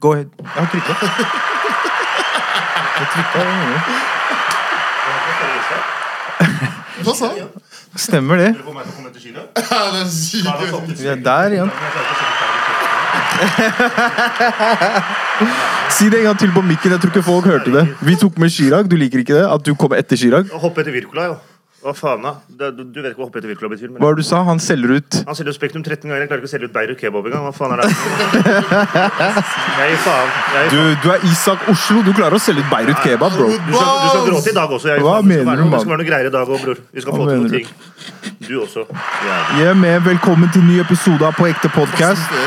Go ahead. Jeg har trykka. Jeg trykka. Hva sa han? Stemmer det. Ja, det er sykt. Vi er der igjen. Si det en gang til på mikken. Jeg tror ikke folk hørte det. Vi tok med Chirag. Du liker ikke det? At du kom etter Chirag? Hoppe etter Wirkola, jo. Hva faen, da? Du, du vet ikke hva hoppe etter Wirkola betyr? Men Hva var det du sa? Han selger ut Han selger ut Spektrum 13 ganger. Jeg klarer ikke å selge ut Beirut kebab engang. Hva faen er det? Jeg gir faen. Jeg du, faen. du er Isak Oslo. Du klarer å selge ut Beirut kebab, bro. Du skal, du skal gråte i dag også. Jeg Hva faen. Det skal mener være du, noe- mann? Det skal være noe greier i dag òg, bror. Vi skal Hva få til mener noe du? ting. Du også. Jævlig. Jeg er med. Velkommen til ny episode av På ekte podkast.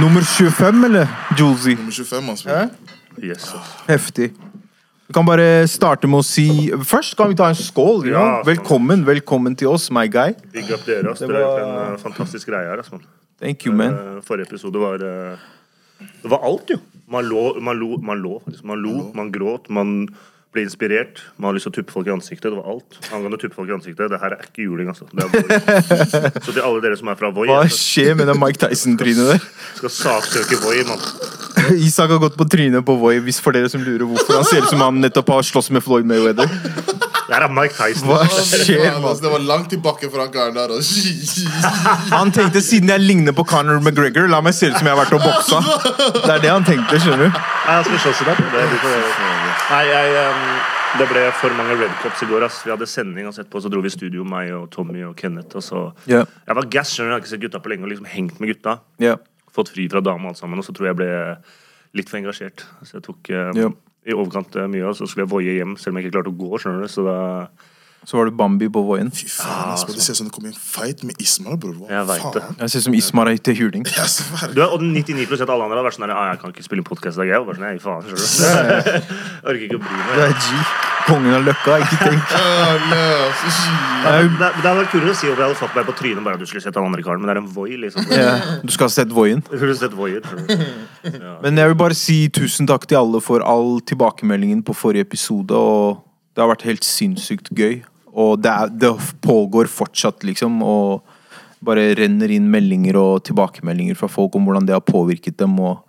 Nummer 25, eller? Julesy. Nummer 25, altså. Yes. ass. Heftig. Vi kan bare starte med å si Først kan vi ta en skål. Ja. Velkommen velkommen til oss, my guy. Big up dere. Det var- en eh, fantastisk greie her. ass. Thank you, man. Eh, Forrige episode var eh, Det var alt, jo. Man lå, man lo, man lå faktisk. Man lo, man gråt, man ble inspirert. Man har lyst til å tuppe folk i ansiktet. Det var alt. Angående å tuppe folk i ansiktet, det her er ikke juling, altså. Det er Voi. Så til alle dere som er fra Voi, Hva altså, skjer med det Mike Tyson-trynet der? skal saksøke Voi, mann. Isak har gått på trynet på Voi, hvis for dere som lurer hvorfor. Han ser ut som han nettopp har slåss med Floyd Mayweather. Det her er Mike Tyson. Hva skjer, mann? altså, Det var langt tilbake fra karen der. Altså. Han tenkte siden jeg ligner på Conor McGregor, la meg se ut som jeg har vært og boksa. Det er det han tenkte, skjønner du. Nei, jeg skal slåss i dag. Nei, jeg, det ble for mange Red Cups i går. ass. Vi hadde sending, og sett etterpå så dro vi i studio, meg og Tommy og Kenneth. Og så yeah. Jeg var gass, skjønner du. Jeg har ikke sett gutta på lenge og liksom hengt med gutta. Yeah. Fått fri fra dame og alt sammen, og så tror jeg jeg ble litt for engasjert. Så jeg tok um, yeah. i overkant eh, mye, og så skulle jeg voie hjem, selv om jeg ikke klarte å gå. skjønner du. Så da Så var det Bambi på Voien. Fy faen, ah, Det ser ut som det kommer en fight med Ismar, bror. Hva Jeg vet det. Jeg ser ut som Ismar er til juling. Sverger. du, Og 99 av alle andre har vært sånn ah, jeg kan ikke spille podkast i dag. Jeg var bare sånn, nei, faen, skjønner du. Orker ikke å bry Det meg. er G. Kongen av Løkka, ikke tenk. No, sykt. Det, det, hadde vært kulere å si at jeg hadde fått meg på trynet bare at du skulle sett han andre karen, men det er en Voi, liksom. Ja, du skal ha sett Voien. Du skulle sett Voi, skjønner. Men jeg vil bare si tusen takk til alle for all tilbakemeldingen på forrige episode. Og det har vært helt sinnssykt gøy. Og det, er, det pågår fortsatt, liksom. Og bare renner inn meldinger og tilbakemeldinger fra folk om hvordan det har påvirket dem. Og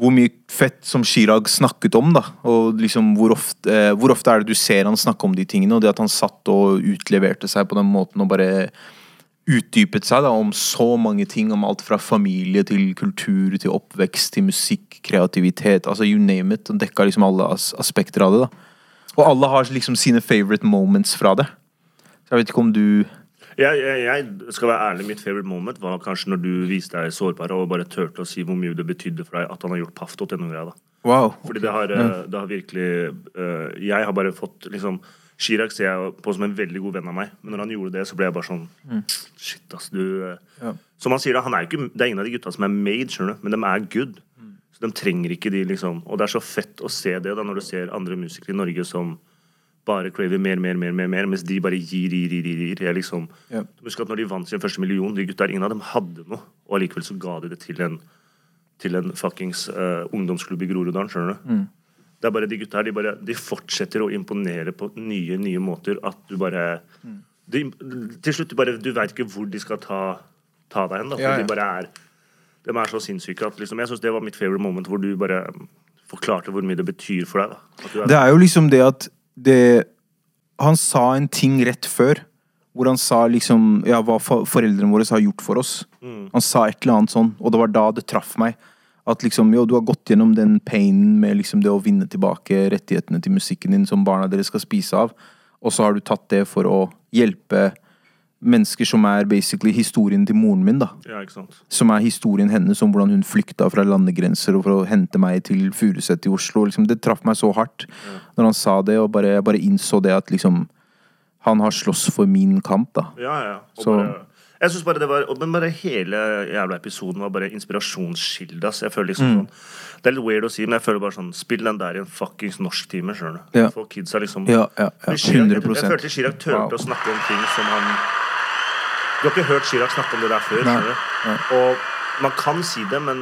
hvor mye fett som Chirag snakket om, da. Og liksom hvor ofte, eh, hvor ofte er det du ser han snakke om de tingene, og det at han satt og utleverte seg på den måten og bare utdypet seg da, om så mange ting, om alt fra familie til kultur til oppvekst til musikk, kreativitet, altså you name it. Han dekka liksom alle as aspekter av det. da. Og alle har liksom sine favorite moments fra det. Så jeg vet ikke om du Jeg, jeg, jeg skal være ærlig, mitt favorite moment var kanskje når du viste deg sårbar og bare turte å si hvor mye det betydde for deg at han har gjort paff.no-greia. da. Wow. Fordi det har, eh, det har virkelig eh, Jeg har bare fått liksom Chirag ser jeg på som en veldig god venn av meg, men når han gjorde det, så ble jeg bare sånn Shit, ass, du eh, Ja. Som han sier, da, han er ikke, det er ingen av de gutta som er made, skjønner du, men de er good. Så de trenger ikke de, liksom Og det er så fett å se det da når du ser andre musikere i Norge som bare craver mer, mer, mer, mer, mer mens de bare gir, gir, gir. gir, gir. Liksom Ja. Husk at når de vant sin første million, de gutta, ingen av dem hadde noe, og allikevel så ga de det til en til en fuckings uh, ungdomsklubb i Groruddalen, skjønner du. Det er bare De gutta her, de, bare, de fortsetter å imponere på nye nye måter. At du bare de, Til slutt, du bare Du veit ikke hvor de skal ta, ta deg hen. da, for Ja, ja. De bare er De er så sinnssyke at liksom, Jeg synes det var mitt favorite moment, hvor du bare forklarte hvor mye det betyr for deg. er, Det er jo liksom det at det Han sa en ting rett før. Hvor han sa liksom Ja, hva foreldrene våre har gjort for oss. Han sa et eller annet sånn, og det var da det traff meg. At liksom, jo, du har gått gjennom den painen med liksom det å vinne tilbake rettighetene til musikken din som barna deres skal spise av, og så har du tatt det for å hjelpe mennesker som er basically historien til moren min, da ja, ikke sant? som er historien hennes om hvordan hun flykta fra landegrenser og for å hente meg til Furuset i Oslo. Liksom, det traff meg så hardt når han sa det, og bare, jeg bare innså det at liksom Han har slåss for min kamp, da. Ja, ja. Og Så- bare, jeg synes bare det var, Men bare hele jævla episoden var bare inspirasjonskilde. ass. Jeg føler liksom Mm. sånn Det er litt weird å si, men jeg føler bare sånn Spill den der i en fuckings norsktime, skjønner du. Ja. For kidsa liksom Ja, ja, ja. Men Chirac- 100 Jeg, jeg følte Chirag turte Wow. å snakke om ting som han Du har ikke hørt Chirag snakke om det der før, Nei, du. Og man kan si det, men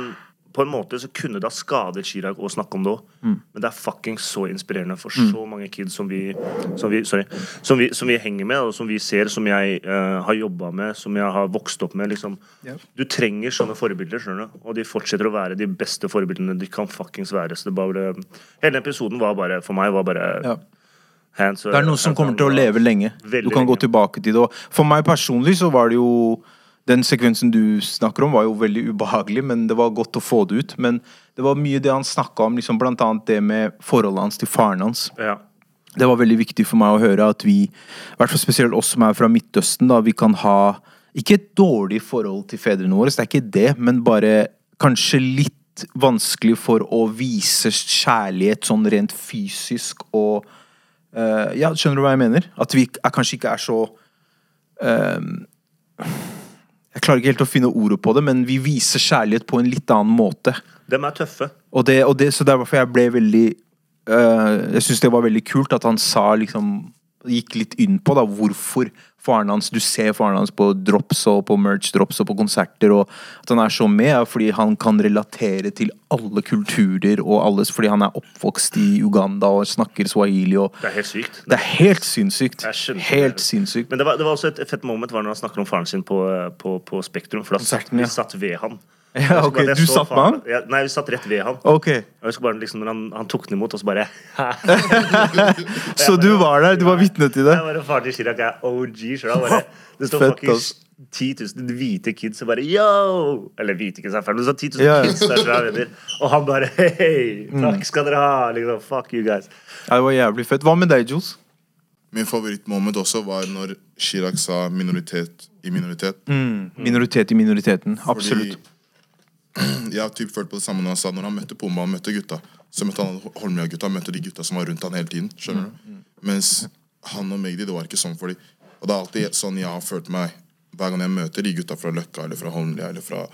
på en måte så kunne det ha skadet Chirag å snakke om det òg, Mm. men det er fucking så inspirerende for så mange kids som vi, som vi, sorry, som vi, som vi henger med, og som vi ser, som jeg uh, har jobba med, som jeg har vokst opp med. Liksom. Ja. Du trenger sånne forbilder, skjønner du, og de fortsetter å være de beste forbildene de kan fuckings være. Så det bare, hele episoden var bare, for meg, var bare Ja. Hands Det er noe som kommer til å leve lenge. Veldig Du kan gå tilbake til det. For meg personlig så var det jo Den sekvensen du snakker om, var jo veldig ubehagelig, men det var godt å få det ut. Men det var mye det han snakka om, liksom blant annet det med forholdet hans til faren hans. Ja. Det var veldig viktig for meg å høre at vi, i hvert fall spesielt oss som er fra Midtøsten, da, vi kan ha ikke et dårlig forhold til fedrene våre, det er ikke det, men bare kanskje litt vanskelig for å vise kjærlighet sånn rent fysisk og eh, Ja, skjønner du hva jeg mener? At vi er, kanskje ikke er så uh, Jeg klarer ikke helt å finne ordet på det, men vi viser kjærlighet på en litt annen måte. De er tøffe. Og det, og det, så det er derfor jeg ble veldig uh, Jeg syns det var veldig kult at han sa liksom Gikk litt inn på da hvorfor faren hans Du ser faren hans på drops og på merch drops og på konserter, og at han er så med, er fordi han kan relatere til alle kulturer og alles Fordi han er oppvokst i Uganda og snakker swahili og Det er helt sykt. Det er helt sinnssykt. Helt sinnssykt. Men det var, det var også et fett moment var når han snakker om faren sin på, på, på Spektrum. For da satt, vi satt ved han. Ja, ok, bare Du satt med han? Ja, nei, vi satt rett ved han. Ok. Jeg husker bare liksom når han, han tok den imot, og så bare Så du var der? Du var vitne til det? Jeg var Faren til Chirag er OG. Så bare, det står Fett, fucking ass. 10 000 hvite kids og bare yo! Eller hvite kids er feil, men det står 10 000 Ja, ja. kids der er venner. Og han bare hei, takk skal dere ha. Liksom, fuck you guys. Ja, det var jævlig fett. Hva med deg, Jules? Min favorittmoment også var når Chirag sa minoritet i minoritet. Minoritet i minoriteten. Absolutt. Fordi jeg har typ følt på det samme når han sa Når han møtte Pumba og møtte gutta, så møtte han Holmlia-gutta, møtte de gutta som var rundt han hele tiden. Skjønner du? Mens han og Magdi, det var ikke sånn for de. Og det er alltid sånn jeg har følt meg hver gang jeg møter de gutta fra Løkka eller fra Holmlia eller fra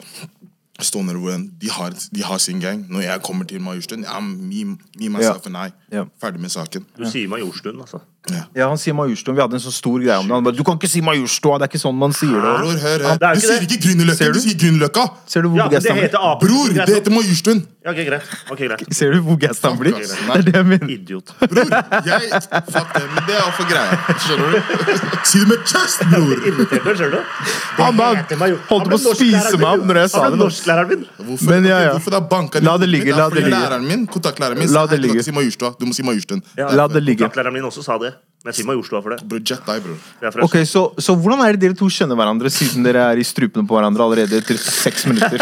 Stovner, hvor de har, de har sin gang. Når jeg kommer til Majorstuen, ja, me, me myself and I. Ja. Ferdig med saken. Du sier Majorstuen, altså. Ja. Ja, han sier Majorstua. Vi hadde en så stor greie om det. Han bare, du kan ikke si Majorstua, det er ikke sånn man sier det. Hør, hør det er her. ikke Du sier det. ikke Grünerløkka, du du? sier Grünerløkka! Ser du hvor Ja, men det begeistra han blir? Bror, det heter Majorstuen! Ja, ok, greit. Ok, greit. Ser du hvor begeistra han blir? Ass. Det er det jeg mener. Idiot. Bror, jeg Fuck det, men det er for greia. Skjønner du? Si det med chest, bror! Irritert meg, skjønner du? Han bare heter Major- holdt Han på ble å spise norsklæreren meg opp min. når jeg sa Han det. ble nå. norsklæreren min. Hvorfor, Men ja, ja. hvorfor det er banka La det ligge, la det ligge. Læreren min, kontaktlæreren min, La sa det «Hei, du kan ligge. ikke si Majorstua, Du må si Majorstuen. Ja, La det ligge. Kontaktlæreren min også sa det. Men jeg sier Majorstua for det. Bro, jet deg, fra Ok, så, så hvordan er det dere to kjenner hverandre, siden dere er i strupene på hverandre allerede etter seks minutter?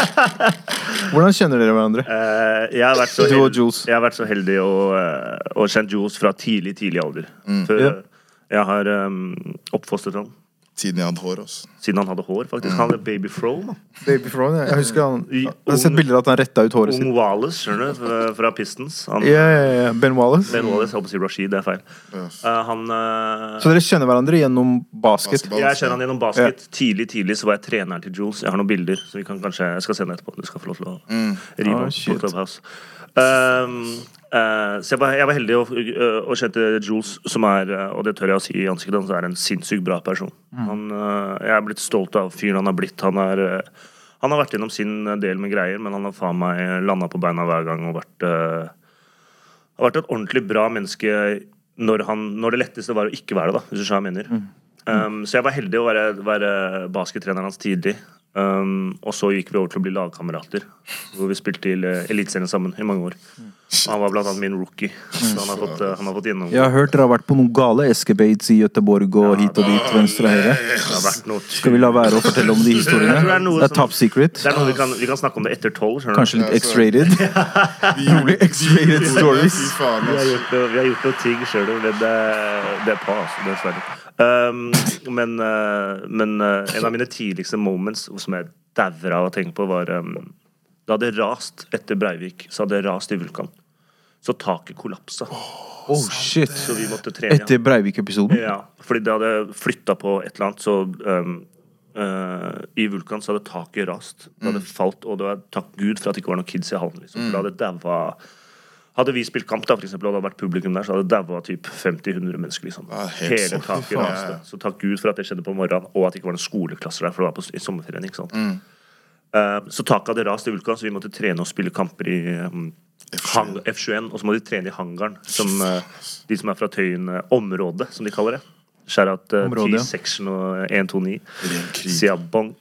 Hvordan kjenner dere hverandre? Uh, jeg, har vært så Du og Jules. jeg har vært så heldig å, eh, å kjent Jules fra tidlig, tidlig alder. Før, yeah. Jeg har um, oppfostret ham Siden jeg hadde hår, Også. siden han hadde hår. faktisk Han er baby fro. Baby fro, ja. Jeg husker han Jeg har sett bilder av at han retta ut håret sitt. Ung Wallace, skjønner du, fra- Pistons. Han, Ja, ja, ja. Ben Wallace. Ben Wallace, jeg holdt på å si Rashid, det er feil. Yes. Uh, han uh, Så dere kjenner hverandre gjennom basket? Basketball. Jeg kjenner han gjennom basket. Tidlig tidlig så var jeg treneren til Jules. Jeg har noen bilder, så vi kan kanskje, jeg skal sende etterpå. Du skal få lov til å rive Ah, på Clubhouse. Um, eh, så jeg var, jeg var heldig og, og kjente Jules, som er, uh, og det tør jeg å si i ansiktet hans, er en sinnssykt bra person. Han, uh, jeg er blitt stolt av fyren han har blitt. Han, er, han har vært gjennom sin del med greier, men han har faen meg landa på beina hver gang og vært har vært et ordentlig bra menneske når, han, når det letteste var å ikke være det, da, hvis du skjønner hva jeg mener. Um, så jeg var heldig å være, være baskettreneren hans tidlig. Um, og så gikk vi over til å bli lagkamerater, hvor vi spilte i uh, Eliteserien sammen i mange år. Han var blant annet min rookie, så han har fått, uh, han har fått gjennom Jeg har hørt dere har vært på noen gale escapades i Gøteborg og hit og dit, venstre og høyre. Skal vi la være å fortelle om de historiene? det er noe Det er som- top secret. Det er noe vi kan, vi kan snakke om det etter tolv. Kanskje litt X-rated. Rolig X-rated stories. Vi har gjort, noe- vi har gjort noe ting sjøl, men det, det er på, altså. Dessverre. Um, men uh, men uh, en av mine tidligste moments som jeg dauer av å tenke på, var um, Det hadde rast etter Breivik. Så hadde det rast i Vulkan. Så taket kollapsa. Oh shit. Så vi måtte trene. Etter Breivik-episoden? Ja, fordi det hadde flytta på et eller annet, så um, uh, I Vulkan så hadde taket rast. Det hadde falt, og det var takk Gud for at det ikke var noen kids i hallen. Liksom. For det hadde daua Hadde vi spilt kamp, da, for eksempel, og det hadde vært publikum der, så hadde det daua typ 50-100 mennesker. liksom. Ja, Hele taket raste. Så takk Gud for at det skjedde på morgenen, og at det ikke var noen skoleklasser der, for det var på, i sommerferien. ikke sant? Eh, så taket hadde rast i Vulkan, så vi måtte trene og spille kamper i um, hang, F21. Og så må de trene i hangaren, som uh, de som er fra Tøyen-området, som de kaller det. Skjærat uh, ja. T-section og 129. Siabong.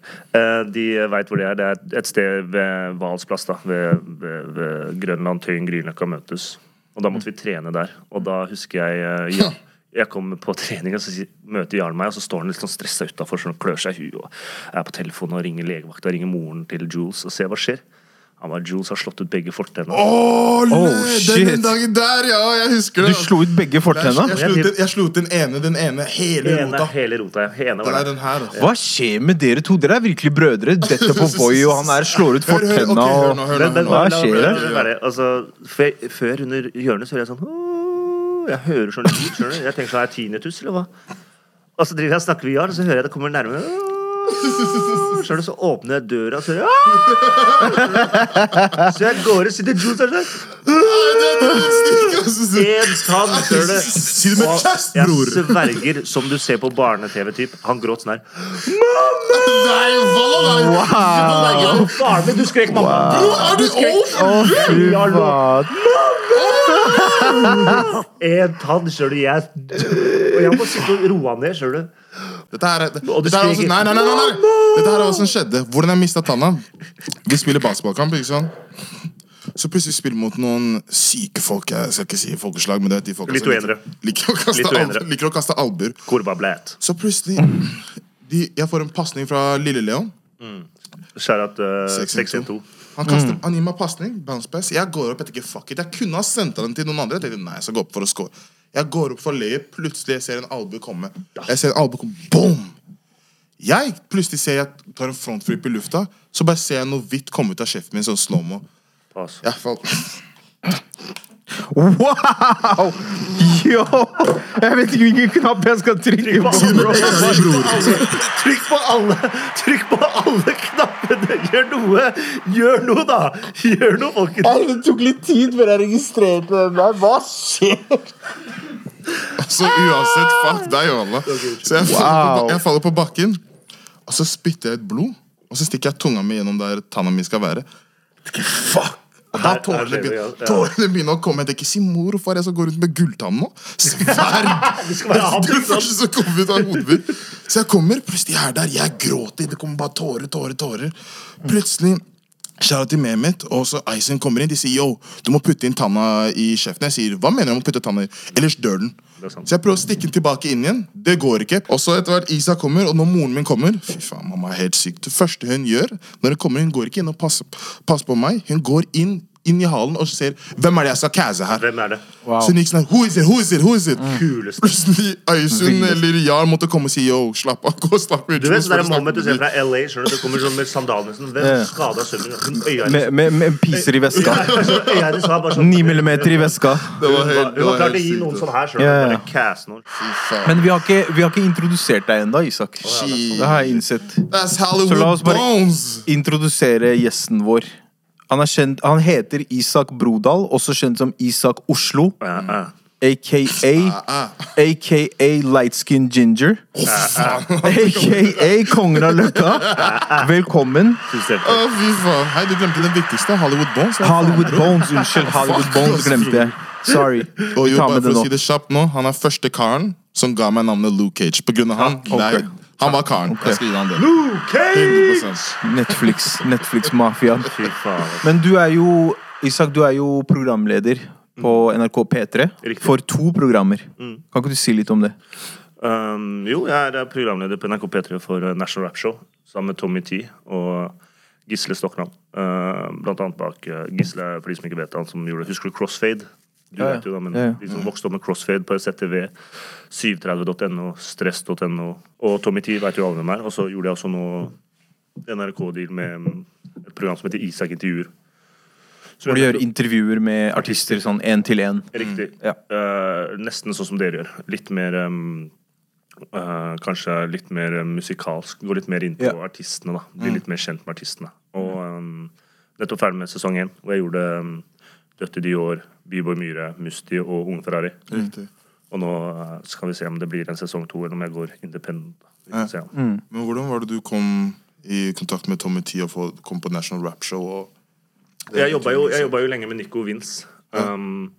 De veit hvor det er. Det er et sted ved Hvals plass, da. Ved, ved, ved Grønland, Tøyen, Grünerløkka møtes. Og da måtte vi trene der. Og da husker jeg eh, ja, Jeg kommer på trening, og så møter Jarl meg, og så står han litt sånn stressa utafor og klør seg i huet. Og er på telefonen og ringer legevakta og ringer moren til Jules og ser hva skjer. Han var Jules har slått ut begge fortennene. Åh, Oh, den, dagen der, ja! Jeg husker det. Du slo ut begge jeg, fortenna? jeg, jeg slo ut den ene, den ene, hele Ene, rota. hele rota. ja. Ene var det. den her. altså. Hva skjer med dere to? Dere er virkelig brødre. Dette på Boy, og han her slår ut fortennene. hør, ok, fortenna hør nå, og. Hva skjer der? Altså, før, under hjørnet så hører jeg sånn Jeg hører sånn lyd, skjønner du. Jeg tenker sånn, er det tinnitus, eller hva? Og så driver jeg og snakker vi Jarl, og så hører jeg det kommer nærmere. Du, så åpner jeg døra, så jeg! Så jeg går og sitter Jules der sånn. En tann, ser du. Og jeg sverger, som du ser på barne-TV, typ. Han gråt sånn her. Nei. Wow! Faren min, du skrek mamma. Er du skrek. Å, fy faen. En tann, skjønner du. Jeg Og jeg må sitte og roe han ned, skjønner du. Dette her, er- dette her er også, nei, nei, nei, nei. Dette her er hva som skjedde. Hvordan jeg mista tanna. Vi spiller basketballkamp, ikke sant? Så plutselig spiller mot noen syke folk. Jeg skal ikke si folkeslag, men det er de folka som liker, å kaste liker å kaste albuer. Så plutselig de, Jeg får en pasning fra Lille Leon. Skjærat uh, 612. 612. Han, kaster, han gir meg pasning. bounce pass. Jeg går opp. Jeg tenker fuck it. Jeg kunne ha sendt den til noen andre. Jeg tenkte nei, jeg skal gå opp for å score. Jeg går opp for løyet, Plutselig jeg ser en albue komme. Jeg ser en albue komme. Boom! Jeg plutselig ser jeg tar en frontflip i lufta. Så bare ser jeg noe hvitt komme ut av kjeften min. Sånn slow-mo. Pass. Jeg falt. Wow! Yo! Jeg vet ikke hvilken knapp jeg skal trykke på. Trykk på alle Trykk på alle knappene! Gjør noe! Gjør noe, da! Gjør noe, folkens! Det tok litt tid før jeg registrerte den der. Hva skjer? Så uansett, fuck deg, Johanna. Så jeg faller, på, jeg faller på bakken, og så spytter jeg ut blod. Og så stikker jeg tunga mi gjennom der tanna mi skal være. Fuck! Og da tårene begynner, tårene begynner å komme. Jeg tenker, si far jeg skal gå rundt med gulltann nå. Sverg! Det sant? første som kommer ut av hodet mitt. Så jeg kommer, plutselig er der. Jeg gråter. Det kommer bare tårer, tårer, tårer. Plutselig Shout til Mehmet, og så Icen kommer inn. De sier yo, du må putte inn tanna i kjeften. Jeg sier hva mener du om å putte tanna i? Ellers dør den. Så jeg prøver å stikke den tilbake inn igjen. Det går ikke. Og så etter hvert Isa kommer, og når moren min kommer Fy faen, mamma er helt syk. Det første hun gjør når hun kommer, hun går ikke inn og passer, passer på meg. Hun går inn, inn i halen og ser hvem er det jeg skal casse her. Hvem er det? Wow. Så gikk sånn Who is it? Who is it? Who is it? Kuleste. Plutselig Aysun eller Jar måtte komme og si yo, slapp av. Gå og ut. Du vet det du moment du ser fra LA, skjønner du? Det kommer sånn med sandalene sånn. Ja. Hvem skada sønnen min? Med, med, med piser i veska. Bare sånn Ni millimeter i veska. Det var helt, Hun var klar til å gi sykt, noen altså. sånn her, skjønner du. ja. Bare cast noen. Men vi har ikke, vi har ikke introdusert deg ennå, Isak. Shit. Det har jeg innsett. That's Så la oss bare- Bones! Introdusere gjesten vår. Han, er kjent, han heter Isak Brodal, også kjent som Isak Oslo. Ja, ja. Aka Ah, AKA Light Skin Ginger. AKA Kongen av Løkka. Velkommen. Å, fy faen. Hei, du glemte den viktigste. Hollywood Bones. Hollywood? Bones. Unnskyld, Hollywood Bones glemte jeg. Sorry. Og jo, bare for å si det kjapt nå, han er første karen som ga meg navnet Luke Cage. På grunn av han. ok. Han var karen. Jeg skal gi han det. Okay. 100%. Netflix. Netflix-mafiaen. Fy. Men du er jo Isak, du er jo programleder på NRK P3 Riktig. for to programmer. Kan ikke du si litt om det? Um, jo, jeg er programleder på NRK P3 for uh, National Rap Show sammen med Tommy T og Gisle Stokland. Uh, blant annet bak uh, Gisle, for de som ikke vet han som gjorde Husker du Crossfade? Du vet jo da, men. De som vokste opp med Crossfade på ZTV, 730.no, stress.no. Og Tommy T vet jo alle hvem er. Og så gjorde jeg også noe NRK-deal med et program som heter Isak intervjuer. Så Hvor du gjør intervjuer med artister sånn én til én. Riktig. Ja. Uh, nesten sånn som dere gjør. Litt mer um, uh, Kanskje litt mer musikalsk. Gå litt mer inn på Ja. artistene. da Bli litt mer kjent med artistene. Og um, nettopp ferdig med sesong én, hvor jeg gjorde um, Døtte Dior, B-Boy Myhre, Musti og Unge Ferrari. Riktig. Og nå eh, skal vi se om det blir en sesong to, eller om jeg går independent. Ja. Mm. Men hvordan var det du kom i kontakt med Tommy T og kom på National Rap Show. Og Jeg jobba jo, jo lenge med Nico Vince. Um,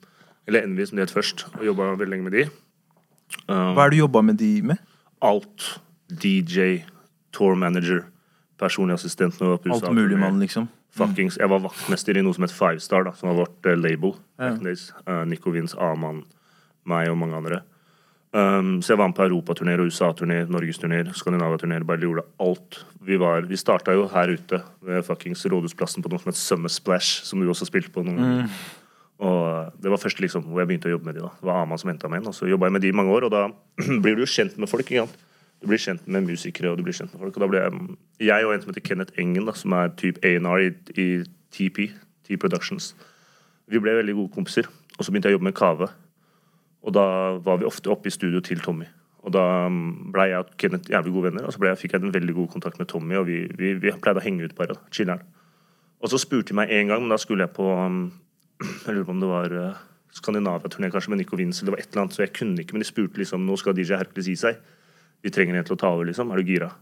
eller Envy, som det het først. Og jobba veldig lenge med de. Um, Hva er det du jobba med de med? alt. DJ, tour manager, personlig assistent. Alt mulig mann, liksom. Fuckings, jeg var vaktmester i noe som het Five Star, da, som var vårt uh, label. Ja. Uh, Nico Vins, A-mann, meg og mange andre. Um, så jeg var med på europaturneer og USA-turneer, norgesturneer, Skandinavia-turneer. Bare gjorde alt. Vi, var, vi starta jo her ute ved fuckings Rådhusplassen på noe som het Summer Splash, som du også spilte på. noen Og det var først liksom hvor jeg begynte å jobbe med de da. Det var Aman som henta meg inn. Og så jobba jeg med de i mange år, og da blir du jo kjent med folk. ikke sant? Du blir kjent med musikere, og du blir kjent med folk. Og da ble jeg, jeg og en som heter Kenneth Engen, da, som er type A&R i, i TP, T Productions, vi ble veldig gode kompiser. Og så begynte jeg å jobbe med Kave. Og da var vi ofte oppe i studio til Tommy. Og da ble jeg og Kenneth jævlig gode venner, og så jeg, fikk jeg en veldig god kontakt med Tommy, og vi, vi, vi pleide å henge ut bare. Chiller'n. Og så spurte de meg en gang, men da skulle jeg på um, Jeg lurer på om det var uh, Skandinavia-turné kanskje med Nico eller det var et eller annet, så jeg kunne ikke, men de spurte liksom Nå skal DJ Hercules gi seg. Vi trenger en til å ta over, liksom. Er du gira?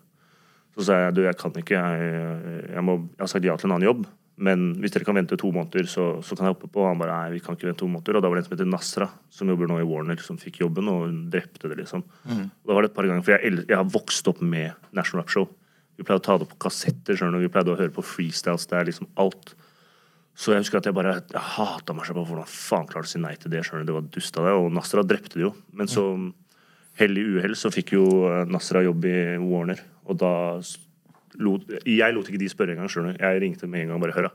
Så sa jeg du, jeg kan ikke. Jeg, jeg, må, jeg har sagt ja til en annen jobb. Men hvis dere kan vente to måneder, så, så kan jeg hoppe på. Og han bare nei, vi kan ikke vente to måneder. Og da var det en som heter Nasra, som jobber nå i Warner, som fikk jobben, og hun drepte det, liksom. Og da var det et par ganger, For jeg, jeg har vokst opp med National Rap Show. Vi pleide å ta det på kassetter, skjønner. Vi pleide å høre på freestyles. Det er liksom alt. Så jeg husker at jeg bare jeg hata meg selv på hvordan faen klarte å si nei til det. skjønner du, Det var dust av det. Og Nasra drepte det jo. Men så, hell i uhell, så fikk jo eh, Nasra jobb i Warner. Og da lot Jeg lot ikke de spørre engang, skjønner. Jeg ringte med en gang bare hør, da.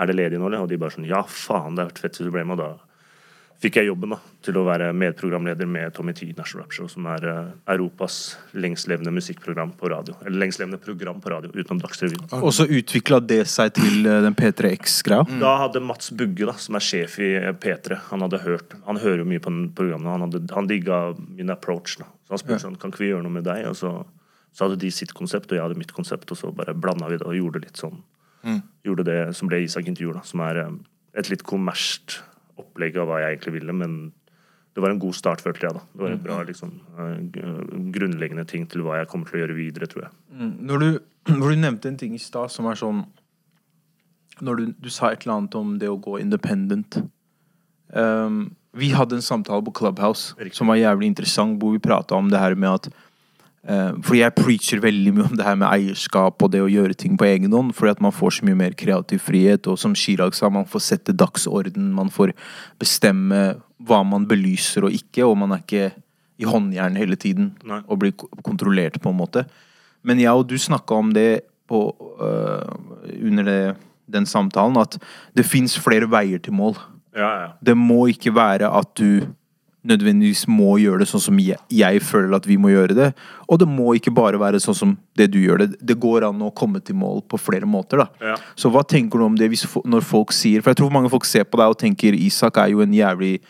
Er det ledig nå, eller? Og de bare sånn ja, faen, det har vært fett hvis du ble med. Og da fikk jeg jobben da, til å være medprogramleder med Tommy T National Rap Show, som er eh, Europas lengstlevende musikkprogram på radio. Eller lengstlevende program på radio, utenom Dagsrevyen. Og så utvikla det seg til eh, den P3X-greia. Da hadde Mats Bugge, da, som er sjef i eh, P3 Han hadde hørt, han hører jo mye på den programmet. Han, hadde, han digga min approach. da Så han spurte sånn Kan ikke vi gjøre noe med deg? Og så, så hadde de sitt konsept, og jeg hadde mitt konsept, og så bare blanda vi det og gjorde litt sånn Gjorde det som ble Isak intervju, da, som er et litt kommersielt opplegg av hva jeg egentlig ville, men det var en god start, følte jeg. da Det var en bra liksom, eh, grunnleggende ting til hva jeg kommer til å gjøre videre, tror jeg. Når du, når du nevnte en ting i stad som er sånn Når du, du sa et eller annet om det å gå independent um, Vi hadde en samtale på Clubhouse Riktig. som var jævlig interessant, hvor vi prata om det her med at Fordi jeg preacher veldig mye om det her med eierskap og det å gjøre ting på egen hånd, fordi at man får så mye mer kreativ frihet, og som Chirag sa, man får sette dagsorden, man får bestemme hva man belyser og ikke, og man er ikke i håndjern hele tiden Nei. og blir kontrollert, på en måte. Men jeg og du snakka om det på, uh, under det, den samtalen, at det fins flere veier til mål. Ja, ja. Det må ikke være at du nødvendigvis må gjøre det sånn som jeg, jeg føler at vi må gjøre det. Og det må ikke bare være sånn som det du gjør det. Det går an å komme til mål på flere måter, da. Ja. Så hva tenker du om det hvis, når folk sier For jeg tror mange folk ser på deg og tenker Isak er jo en jævlig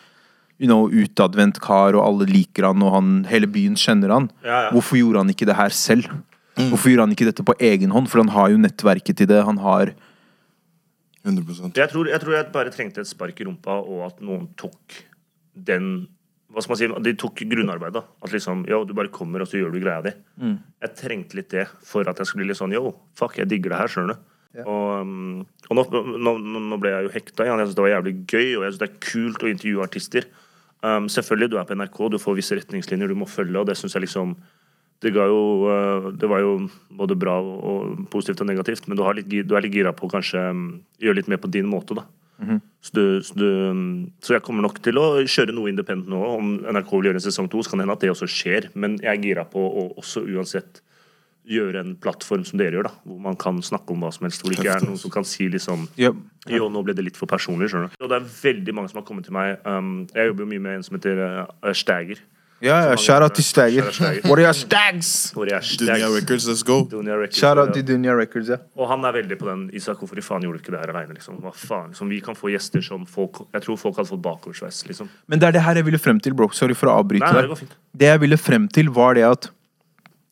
you know, utadvendt kar, og alle liker han, og han, hele byen kjenner han. Ja, ja. Hvorfor gjorde han ikke det her selv? Hvorfor gjorde han ikke dette på egen hånd? For han har jo nettverket til det. Han har 100% Jeg tror, jeg tror jeg bare trengte et spark i rumpa, og at noen tok den hva skal man si, De tok grunnarbeidet. At liksom, yo, du bare kommer, og så gjør du greia di. Jeg trengte litt det for at jeg skulle bli litt sånn yo, fuck, jeg digger det her, skjønner du. Og, um, og nå, nå, nå ble jeg jo hekta igjen. Jeg synes det var jævlig gøy, og jeg synes det er kult å intervjue artister. Um, selvfølgelig, du er på NRK, du får visse retningslinjer du må følge, og det synes jeg liksom det, jo, uh, det var jo både bra og positivt og negativt, men du, har litt, du er litt gira på å kanskje um, gjøre litt mer på din måte, da. Så, du, så, du, så jeg kommer nok til å kjøre noe independent nå. Om NRK vil gjøre en sesong to, så kan det hende at det også skjer. Men jeg er gira på å også uansett gjøre en plattform som dere gjør, da. Hvor man kan snakke om hva som helst. Hvor det ikke er noen som kan si liksom yep. jo, nå ble det litt for personlig, skjønner du. Og det er veldig mange som har kommet til meg. Um, jeg jobber jo mye med en som heter uh, Stagger. Ja, ja shout out til Stagger. What are your stags? Hvor er Dunia. Records, let's go. Dunia Records, Shout out til Dunya Records, ja. Og han er veldig på den Isak, hvorfor i faen gjorde du ikke det her aleine? Liksom? Hva faen? Som vi kan få gjester som folk Jeg tror folk hadde fått bakoversveis, liksom. Men det er det her jeg ville frem til, bro. Sorry for å avbryte Nei, nei, det går fint. Det jeg ville frem til, var det at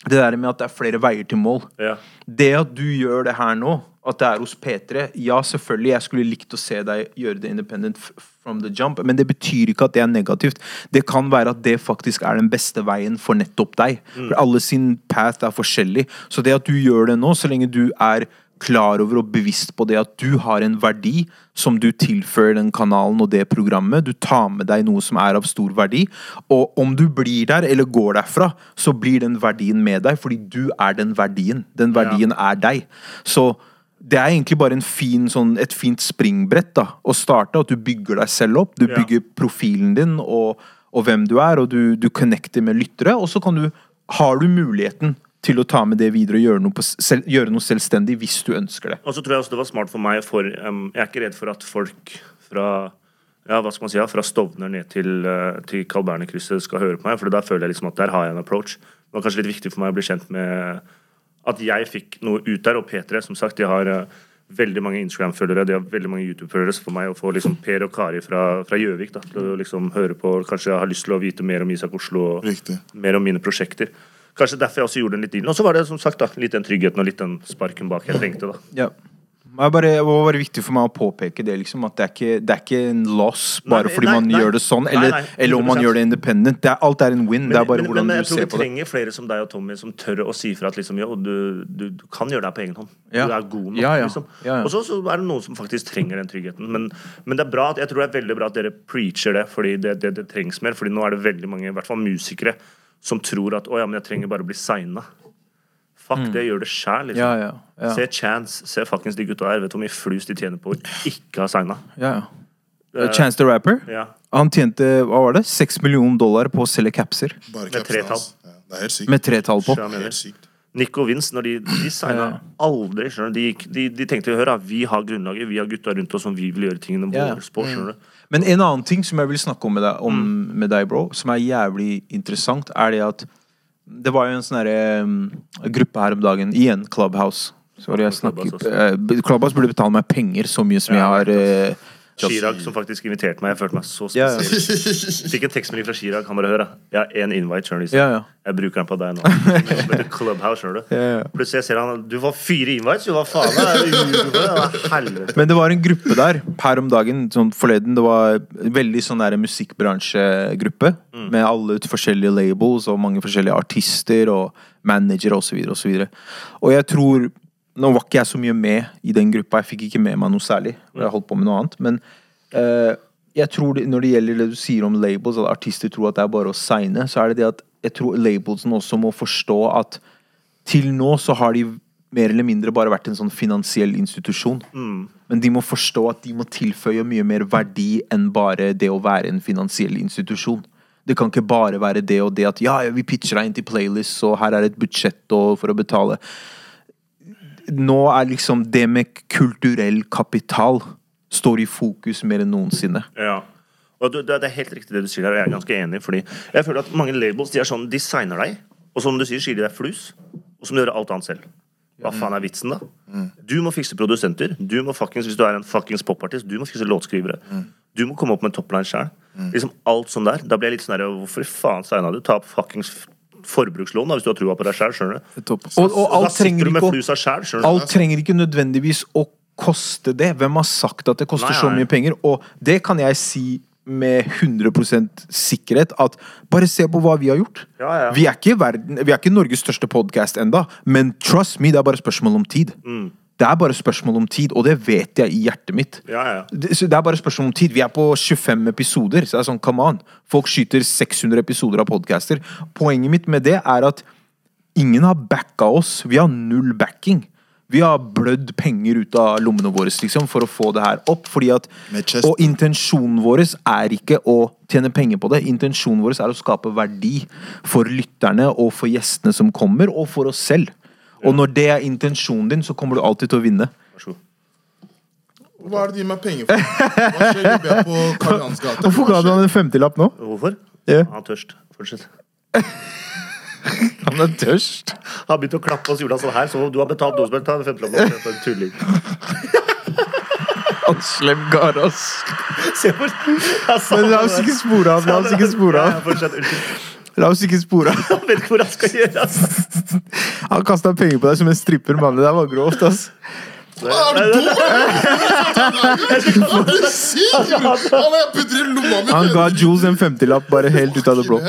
Det der med at det er flere veier til mål. Ja. Det at du gjør det her nå, at det er hos P3. Ja, selvfølgelig, jeg skulle likt å se deg gjøre det independent from the jump, men det betyr ikke at det er negativt. Det kan være at det faktisk er den beste veien for nettopp deg. For alle sin path er forskjellig. Så det at du gjør det nå, så lenge du er klar over og bevisst på det at du har en verdi som du tilfører den kanalen og det programmet. Du tar med deg noe som er av stor verdi. Og om du blir der eller går derfra, så blir den verdien med deg, fordi du er den verdien. Den verdien er deg. Så det er egentlig bare en fin, sånn, et fint springbrett da, å starte. At du bygger deg selv opp. Du Ja. bygger profilen din og, og hvem du er, og du, du connecter med lyttere. Og så kan du, har du muligheten til å ta med det videre og gjøre noe, på, selv, gjøre noe selvstendig hvis du ønsker det. Og så tror jeg også det var smart for meg, for um, jeg er ikke redd for at folk fra ja, hva skal man si, ja, fra Stovner ned til, uh, til Carl Berner-krysset skal høre på meg, for da føler jeg liksom at der har jeg en approach. Det var kanskje litt viktig for meg å bli kjent med at jeg fikk noe ut der, og P3, som sagt, de har uh, veldig mange Instagram-følgere, de har veldig mange YouTube-følgere, så for meg å få liksom Per og Kari fra Gjøvik til å liksom høre på, kanskje jeg har lyst til å vite mer om Isak Oslo og Riktig. mer om mine prosjekter. Kanskje derfor jeg også gjorde den litt inn. Og så var det som sagt da, litt den tryggheten og litt den sparken bak jeg trengte. da. Ja. Det bare, det var bare viktig for meg å påpeke det, liksom, at det er ikke, det er ikke en loss bare Nei, fordi nei, man nei. gjør det sånn, eller, eller om man gjør det independent. Det er, alt er en win. det er bare men, hvordan men, du jeg tror vi trenger flere som deg og Tommy som tør å si fra at liksom, jo, du, du, du kan gjøre det her på egen hånd. Ja. Du er god nok. Ja, ja. Liksom. Og så, så er det noen som faktisk trenger den tryggheten. Men, men det er bra, jeg tror det er veldig bra at dere preacher det, fordi det, det, det trengs mer. Fordi nå er det veldig mange, i hvert fall musikere, som tror at å ja, men jeg trenger bare å bli signa. Fuck det, gjør det sjæl. Liksom. Mm. Ja, ja, ja. Se Chance, se fuckings de gutta her. Vet du hvor mye flus de tjener på å ikke ha signa? Ja, ja. Chance the Rapper, Ja. han tjente hva var det, 6 millioner dollar på å selge capser. Bare Med tretall. hans. Ja, det er helt sykt. Med tre tall på. Helt sykt. Nico Vince, når de, de signa Ja. aldri skjønner de, de, de tenkte hør da, vi har grunnlaget, vi har gutta rundt oss som vi vil gjøre tingene Ja. Mm. våre på. skjønner du? Men en annen ting som jeg vil snakke om med deg, om, Mm. med deg bro, som er jævlig interessant, er det at det var jo en sånn um, gruppe her om dagen, igjen Clubhouse. Sorry, jeg snakker Clubhouse eh, Clubhouse burde betale meg penger så mye som jeg har eh, Chirag som faktisk inviterte meg. Jeg følte meg så Ja, ja. Fikk en tekstmelding fra Chirag. Han bare hører. Jeg har én invite. Ja, ja. Jeg bruker den på deg nå. Clubhouse, skjønner du. Plutselig jeg ser han Du får fire invites, jo. Hva faen? Det? Men det var en gruppe der her om dagen, sånn forleden. Det var en veldig sånn der musikkbransjegruppe. Mm. Med alle ut forskjellige labels og mange forskjellige artister og managere osv. Og, så videre, og, og jeg tror Nå var ikke jeg så mye med i den gruppa, jeg fikk ikke med meg noe særlig. Jeg holdt på med noe annet Men uh, jeg tror det, når det gjelder det du sier om labels, at artister tror at det er bare å signe, så er det det at jeg tror labelsen også må forstå at til nå så har de mer eller mindre bare vært en sånn finansiell institusjon. Men de må forstå at de må tilføye mye mer verdi enn bare det å være en finansiell institusjon. Det kan ikke bare være det og det at ja, ja, vi pitcher deg inn til playlist, og her er et budsjett for å betale. Nå er liksom det med kulturell kapital står i fokus mer enn noensinne. Ja. Og det det er helt riktig det du sier der, og jeg er ganske enig. Fordi jeg føler at mange labels de er sånn, de signer deg, og som du sier, sier de deg flus, og som må du gjøre alt annet selv. Hva faen er vitsen, da? Du må fikse produsenter. Du må fuckings, Hvis du er en fuckings popartist, du må fikse låtskrivere. Du må komme opp med topline sjøl. Liksom alt sånn der. Da blir jeg litt sånn der Hvorfor faen signa du? Ta opp fuckings forbrukslån da, hvis du har trua på deg sjøl. Skjønner du? Og, og da alt sitter trenger du med ikke du? Alt trenger ikke nødvendigvis å koste det. Hvem har sagt at det koster Nei, så mye penger? Og det kan jeg si med 100% sikkerhet at bare se på hva vi har gjort. Ja, ja. Vi, er ikke verden, vi er ikke Norges største podkast enda, men trust me, det er bare spørsmål om tid. Mm. Det er bare spørsmål om tid, og det vet jeg i hjertet mitt. Ja, ja. Det, det er bare spørsmål om tid. Vi er på 25 episoder. Så det er sånn, come on. Folk skyter 600 episoder av podcaster. Poenget mitt med det er at ingen har backa oss. Vi har null backing. Vi har blødd penger ut av lommene våre liksom, for å få det her opp. Fordi at, og intensjonen vår er ikke å tjene penger på det. Intensjonen vår er å skape verdi for lytterne og for gjestene som kommer, og for oss selv. Og når det er intensjonen din, så kommer du alltid til å vinne. Vær så god. Hva er det de gir meg penger for? Hva skjer? Jobber jeg på Karl Johans gate? Hvorfor ga du han en femtilapp nå? Hvorfor? Ja. Han er tørst. Fortsett. Han er tørst. Han begynte å klappe oss, i han sånn her. Så du har betalt dosebelt, ta en femtilapp. nå. Tulling. Han slem gar, ass. Se hvor Men la oss ikke spore av. La oss ikke spore av. ja, Fortsett. Unnskyld. La oss ikke spore av. Han vet hvor han skal gjøre. ass. Han kasta penger på deg som en stripper, mann. Det der var grovt, ass. Er du dum? Hva er det du sier? Han er lomma mi. Han ga Jules en femtilapp bare helt ut av det blå.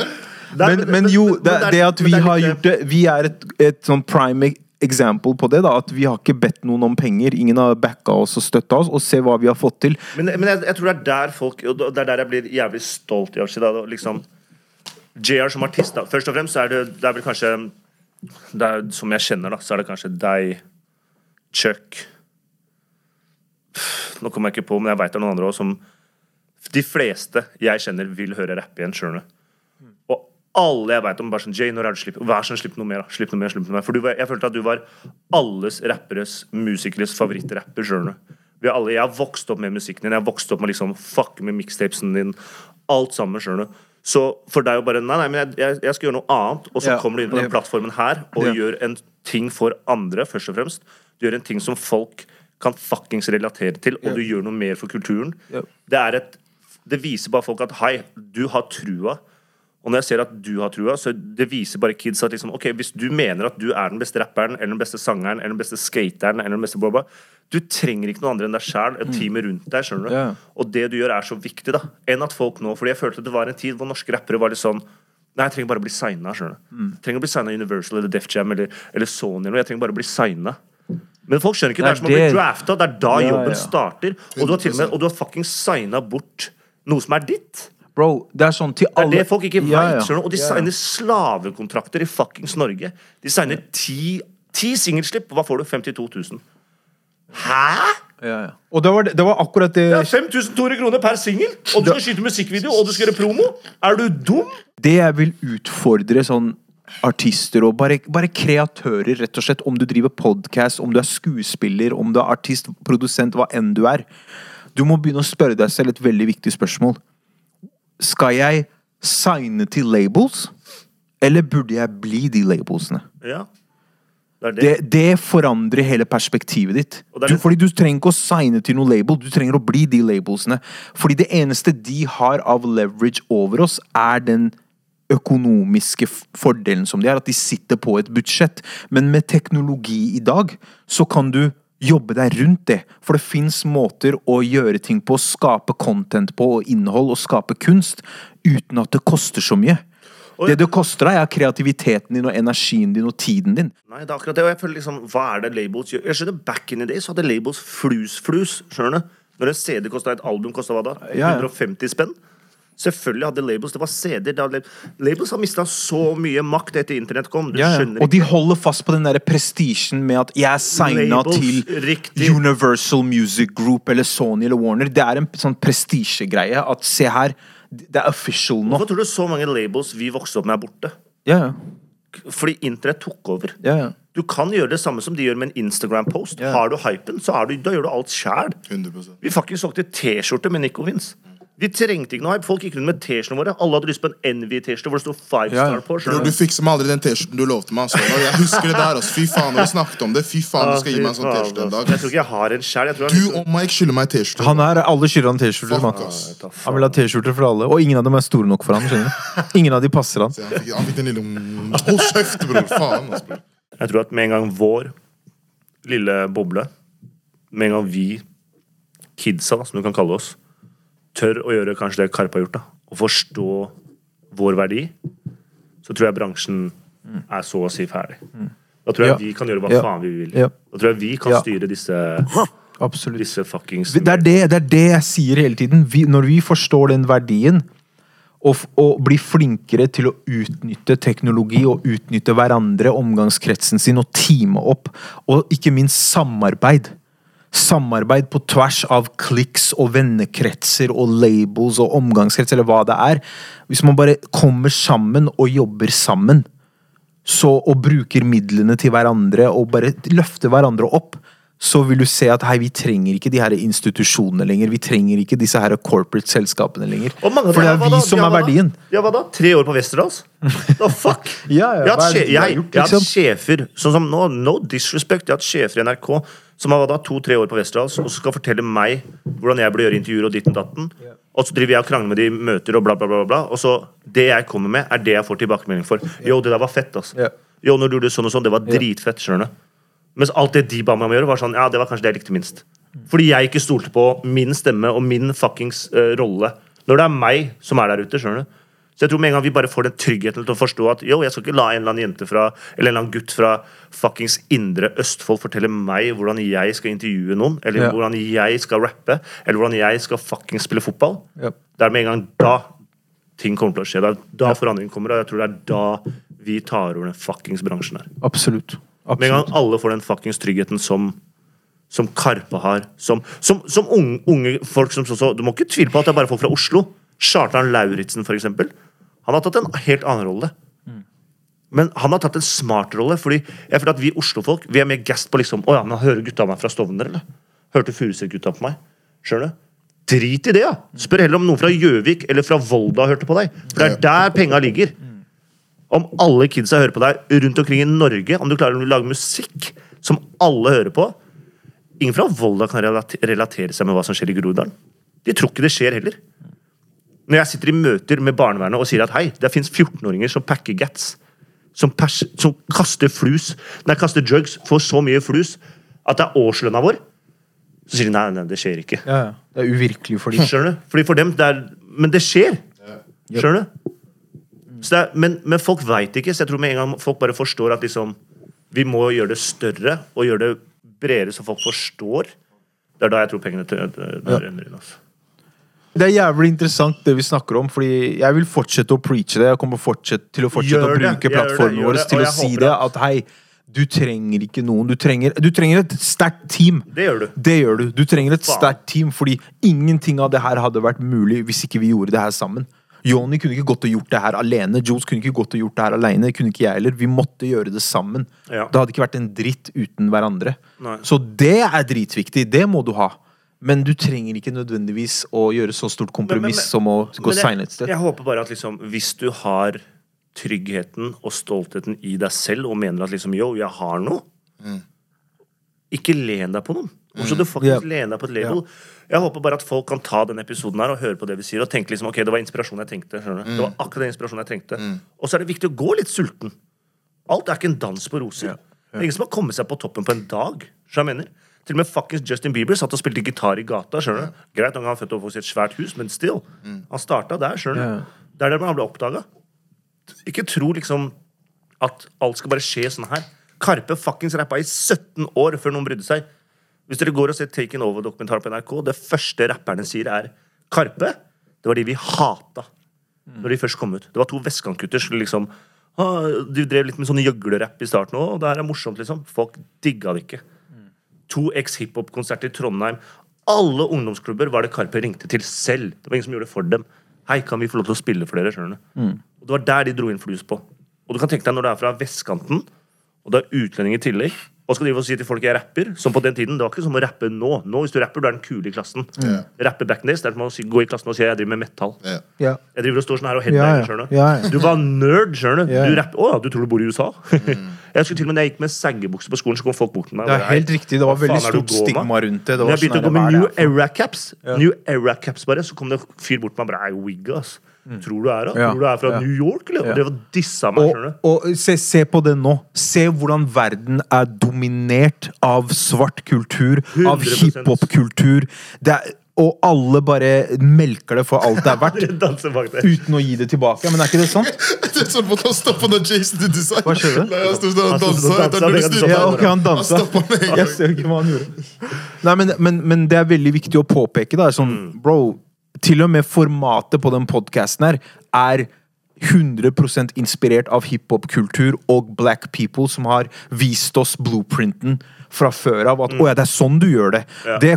Men, men jo, det, det at vi har gjort det Vi er et, et sånn prime example på det. da At vi har ikke bedt noen om penger. Ingen har backa oss og støtta oss. Og se hva vi har fått til. Men, men jeg, jeg tror det er der folk det er der jeg blir jævlig stolt i år siden. Liksom, liksom, JR som artist, da. Først og fremst så er det, det er vel kanskje er, Som jeg kjenner, da, så er det kanskje deg, Chuck Nå kommer jeg ikke på, men jeg veit det er noen andre òg som De fleste jeg kjenner, vil høre rapp igjen, skjønner du. Og alle jeg vet om, bare sånn Jay, når er det slipp? Vær sånn, slipp noe mer. da. Slipp noe mer, slipp noe mer. For du, jeg følte at du var alles rapperes, musikeres favorittrapper, skjønner du. Alle, jeg har vokst opp med musikken din, jeg har vokst opp med liksom fuck med mixtapesen din. Alt sammen, skjønner du. Så for deg å bare Nei, nei, men jeg, jeg, jeg skal gjøre noe annet, og så Ja. kommer du inn på den plattformen her og Ja. gjør en ting for andre, først og fremst. Du gjør en ting som folk kan fuckings relatere til, og du gjør noe mer for kulturen. Ja. Det er et Det viser bare folk at hei, du har trua. Og når jeg ser at du har trua, så det viser bare kids at liksom, ok, hvis du mener at du er den beste rapperen, eller den beste sangeren, eller den beste skateren, eller den beste bla, du trenger ikke noen andre enn deg sjæl, et team rundt deg, skjønner du. Yeah. Og det du gjør, er så viktig, da. Enn at folk nå Fordi jeg følte det var en tid hvor norske rappere var litt sånn Nei, jeg trenger bare å bli signa. Mm. Jeg trenger å bli signa Universal eller Def Jam eller, eller Sony. eller. Jeg trenger bare å bli signa. Men folk skjønner ikke. Det Det er som å bli drafta. Det er da Ja, jobben ja. starter. Og du har til og med Og du har fuckings signa bort noe som er ditt. Bro, det er sånn til alle Det er det folk ikke Ja, veit. ja. Og de Ja, signer slavekontrakter i fuckings Norge. De signer ti, ti singelslipp. Hva får du? 52 000. Hæ?! Ja, ja. Og det var, det var akkurat det Det er 5200 kroner per singel! Og du skal skyte musikkvideo, og du skal gjøre promo! Er du dum? Det jeg vil utfordre sånn artister og bare, bare kreatører, rett og slett, om du driver podcast, om du er skuespiller, om du er artist, produsent, hva enn du er. Du må begynne å spørre deg selv et veldig viktig spørsmål. Skal jeg signe til labels, eller burde jeg bli de labelsene? Ja. Det det. Det, det forandrer hele perspektivet ditt. Du, fordi du trenger ikke å signe til noen label, du trenger å bli de labelsene. Fordi det eneste de har av leverage over oss, er den økonomiske fordelen som de har, at de sitter på et budsjett. Men med teknologi i dag, så kan du jobbe deg rundt det. For det fins måter å gjøre ting på, skape content på og innhold og skape kunst, uten at det koster så mye. Det det koster deg, er kreativiteten din og energien din og tiden din. Nei, det er akkurat det. Og jeg føler liksom, hva er det labels gjør? Jeg skjønner Back in the day så hadde labels flus-flus. Skjønner du? Når en CD kosta et album, kosta hva da? Ja, ja. 150 spenn? Selvfølgelig hadde labels Det var CD-er. labels har mista så mye makt etter internett kom. Du Ja, ja. Og de holder fast på den der prestisjen med at 'jeg er signa til riktig. Universal Music Group eller Sony eller Warner'. Det er en sånn prestisjegreie. At se her, det er official nå. Hvorfor tror du så mange labels vi vokste opp med, er borte? Ja, ja. Fordi internett tok over. ja, ja. Du kan gjøre det samme som de gjør med en Instagram-post. Ja. Har du hypen, så er du, da gjør du alt sjæl. 100% Vi faktisk solgte T-skjorte med Nico Vince. Vi trengte ikke noe hype. Folk gikk rundt med T-skjortene våre. Alle hadde lyst på en Envy-T-skjorte hvor det sto Five Ja. Star på. Bror, du fikk fikser meg aldri den T-skjorten du lovte meg. Altså. Jeg husker det der. Altså. Fy faen, når vi snakket om det. Fy faen, du skal gi meg en sånn T-skjorte en dag. Jeg tror ikke jeg har en sjæl. Du og Mike skylder meg T-skjorte. Han er alle skylder han T-skjorter. Han vil ha T-skjorter for alle, og ingen av dem er store nok for han, skjønner du. Ingen av de passer han. Han fikk, han fikk den lille Hold kjeft, bror. Faen, altså, bror. Jeg tror at med en gang vår lille boble, med en gang vi kidsa, som du kan kalle oss, tør å gjøre kanskje det Karpe har gjort, da, og forstå vår verdi, så tror jeg bransjen er så å si ferdig. Da tror jeg Ja. vi kan gjøre hva Ja. faen vi vil. Ja. Da tror jeg vi kan styre disse, Absolutt. disse fuckings Det er det, det er det jeg sier hele tiden. Vi, når vi forstår den verdien, og, og blir flinkere til å utnytte teknologi og utnytte hverandre, omgangskretsen sin, og teame opp, og ikke minst samarbeid. Samarbeid på tvers av kliks og vennekretser og labels og omgangskrets, eller hva det er. Hvis man bare kommer sammen og jobber sammen, så, og bruker midlene til hverandre og bare løfter hverandre opp, så vil du se at hei, vi trenger ikke de her institusjonene lenger. Vi trenger ikke disse her corporate selskapene lenger. Mange For det er vi da? som er da? verdien. Ja, hva da? Tre år på Westerdals? The fuck? Ja, ja, jeg har hatt, har jeg, har hatt liksom? sjefer sånn som nå, no disrespect, jeg har hatt sjefer i NRK som har da, to-tre år på Westerdals og skal fortelle meg hvordan jeg burde gjøre intervjuer og ditten datten. Og så driver jeg og krangler med de i møter og bla, bla, bla. bla Og så det jeg kommer med, er det jeg får tilbakemelding for. Yo, det der var fett, altså. Jo, Yo, når du gjorde sånn og sånn, det var dritfett, skjønner du. Mens alt det de ba meg om å gjøre, var sånn Ja, det var kanskje det jeg likte minst. Fordi jeg ikke stolte på min stemme og min fuckings uh, rolle. Når det er meg som er der ute, skjønner du. Så jeg tror med en gang vi bare får den tryggheten til å forstå at yo, jeg skal ikke la en eller annen jente fra Eller en eller annen gutt fra fuckings indre Østfold fortelle meg hvordan jeg skal intervjue noen, eller Ja. hvordan jeg skal rappe, eller hvordan jeg skal fuckings spille fotball. Ja. Det er med en gang da ting kommer til å skje. Det er da forandringen kommer, og jeg tror det er da vi tar over den fuckings bransjen her. Absolutt. Med en gang alle får den fuckings tryggheten som som Karpe har. Som, som, som unge, unge folk som så, så, Du må ikke tvile på at det er bare folk fra Oslo. Kjartan Lauritzen, for eksempel. Han har tatt en helt annen rolle. Men han har tatt en smart rolle. Fordi jeg føler at vi Oslo-folk Vi er mer gassed på liksom Å ja, men hører gutta meg fra Stovner, eller? Hørte Furuset-gutta på meg? Skjønner du? Drit i det, ja! Spør heller om noen fra Gjøvik eller fra Volda hørte på deg. Det er der penga ligger. Om alle kidsa hører på deg rundt omkring i Norge, om du klarer å lage musikk som alle hører på Ingen fra Volda kan relatere seg med hva som skjer i Groruddalen. De tror ikke det skjer heller. Når jeg sitter i møter med barnevernet og sier at hei, det fins 14-åringer som packer gats, som, pers som kaster flus, nei, kaster drugs, får så mye flus at det er årslønna vår, så sier de nei, nei, det skjer ikke. Ja, ja. Det er uvirkelig for dem. Skjønner du? Fordi for dem, det er Men det skjer! Skjønner du? Så det er, men, men folk veit ikke, så jeg tror med en gang folk bare forstår at liksom Vi må gjøre det større og gjøre det bredere, så folk forstår. Det er da jeg tror pengene til, til, til renner inn. Det er jævlig interessant det vi snakker om, fordi jeg vil fortsette å preache det. Jeg kommer fortsette til å fortsette Gjør å bruke det, plattformen vår til å si det at- hei, du trenger ikke noen. Du trenger, du trenger et sterkt team. Det gjør du. Det gjør du. Du trenger et sterkt team, fordi ingenting av det her hadde vært mulig hvis ikke vi gjorde det her sammen. Joni kunne ikke gått og gjort det her alene. Jules kunne ikke gått og gjort det her alene. Kunne ikke jeg heller. Vi måtte gjøre det sammen. Ja. Det hadde ikke vært en dritt uten hverandre. Nei. Så det er dritviktig. Det må du ha. Men du trenger ikke nødvendigvis å gjøre så stort kompromiss Men- men- som å gå seine et sted. jeg håper bare at liksom, hvis du har tryggheten og stoltheten i deg selv og mener at liksom, yo, jeg har noe Ikke len deg på noen. Hvorfor skal du faktisk yeah. lene deg på et label? Jeg håper bare at folk kan ta den episoden her og høre på det vi sier, og tenke liksom, ok, det var inspirasjon jeg tenkte. Mm. Det var akkurat den inspirasjonen jeg trengte. Og så er det viktig å gå litt sulten. Alt er ikke en dans på roser. Det er ingen som har kommet seg på toppen på en dag. Så jeg mener. Til og med fuckings Justin Bieber satt og spilte gitar i gata. skjønner du? Greit nok han har født i et svært hus, men still. Han starta der. skjønner du? Ja. Det er der han ble oppdaga. Ikke tro liksom at alt skal bare skje sånn her. Karpe fuckings rappa i 17 år før noen brydde seg. Hvis dere går og ser Taken Over-dokumentar på NRK, det første rapperne sier, er Karpe. Det var de vi hata når de først kom ut. Det var to vestkantgutter som liksom ah, De drev litt med sånne gjøglerapp i starten òg, og det her er morsomt, liksom. Folk digga det ikke. To eks-hiphop-konserter i Trondheim. Alle ungdomsklubber var det Karpe ringte til selv. Det var ingen som gjorde det for dem. Hei, kan vi få lov til å spille for dere? skjønner du? Og Det var der de dro inn flus på. Og du kan tenke deg når du er fra vestkanten, og du er utlending i tillegg, Hva skal du si til folk jeg rapper, som på den tiden, det var ikke som å rappe nå. Nå, hvis du rapper, du er den kule i klassen. Yeah. Rappe back days, det er som å gå i klassen og si jeg driver med metal. Yeah. Yeah. Jeg driver og står sånn her og hender headbanger, skjønner du? Du var nerd, skjønner du? Du rapper, å ja, du tror du bor i USA? jeg husker til og med når jeg gikk med saggebukse på skolen, så kom folk bort til meg. Det er helt riktig. Det var veldig stort du går med?» stigma rundt det. det Når jeg begynte sånn å gå med New er det her for noe? Era Caps, New Era Caps bare, så kom det en fyr bort til meg og bare Er wig, ass. Tror du er da? Mm. Ja, Tror du er fra ja. New York, eller? Ja. Og det var dissa meg, skjønner Og, du? og se, se på det nå. Se hvordan verden er dominert av svart kultur, av 100%. hiphop-kultur. Det er- Og alle bare melker det for alt det er verdt, uten å gi det tilbake. Men er ikke det sant? Det er sånn at han stoppa når Jason did design. Hva skjedde? Nei, han stod sånn Han og dansa. Ja, ok, han Han dansa. Jeg ser ikke hva han gjorde. Nei, men, men, men det er veldig viktig å påpeke. Da. Sånn, Mm. Bro, til og med formatet på den podkasten her er 100% inspirert av hiphop-kultur og black people som har vist oss blueprinten fra før av. At 'å ja, det er sånn du gjør det'. Ja. det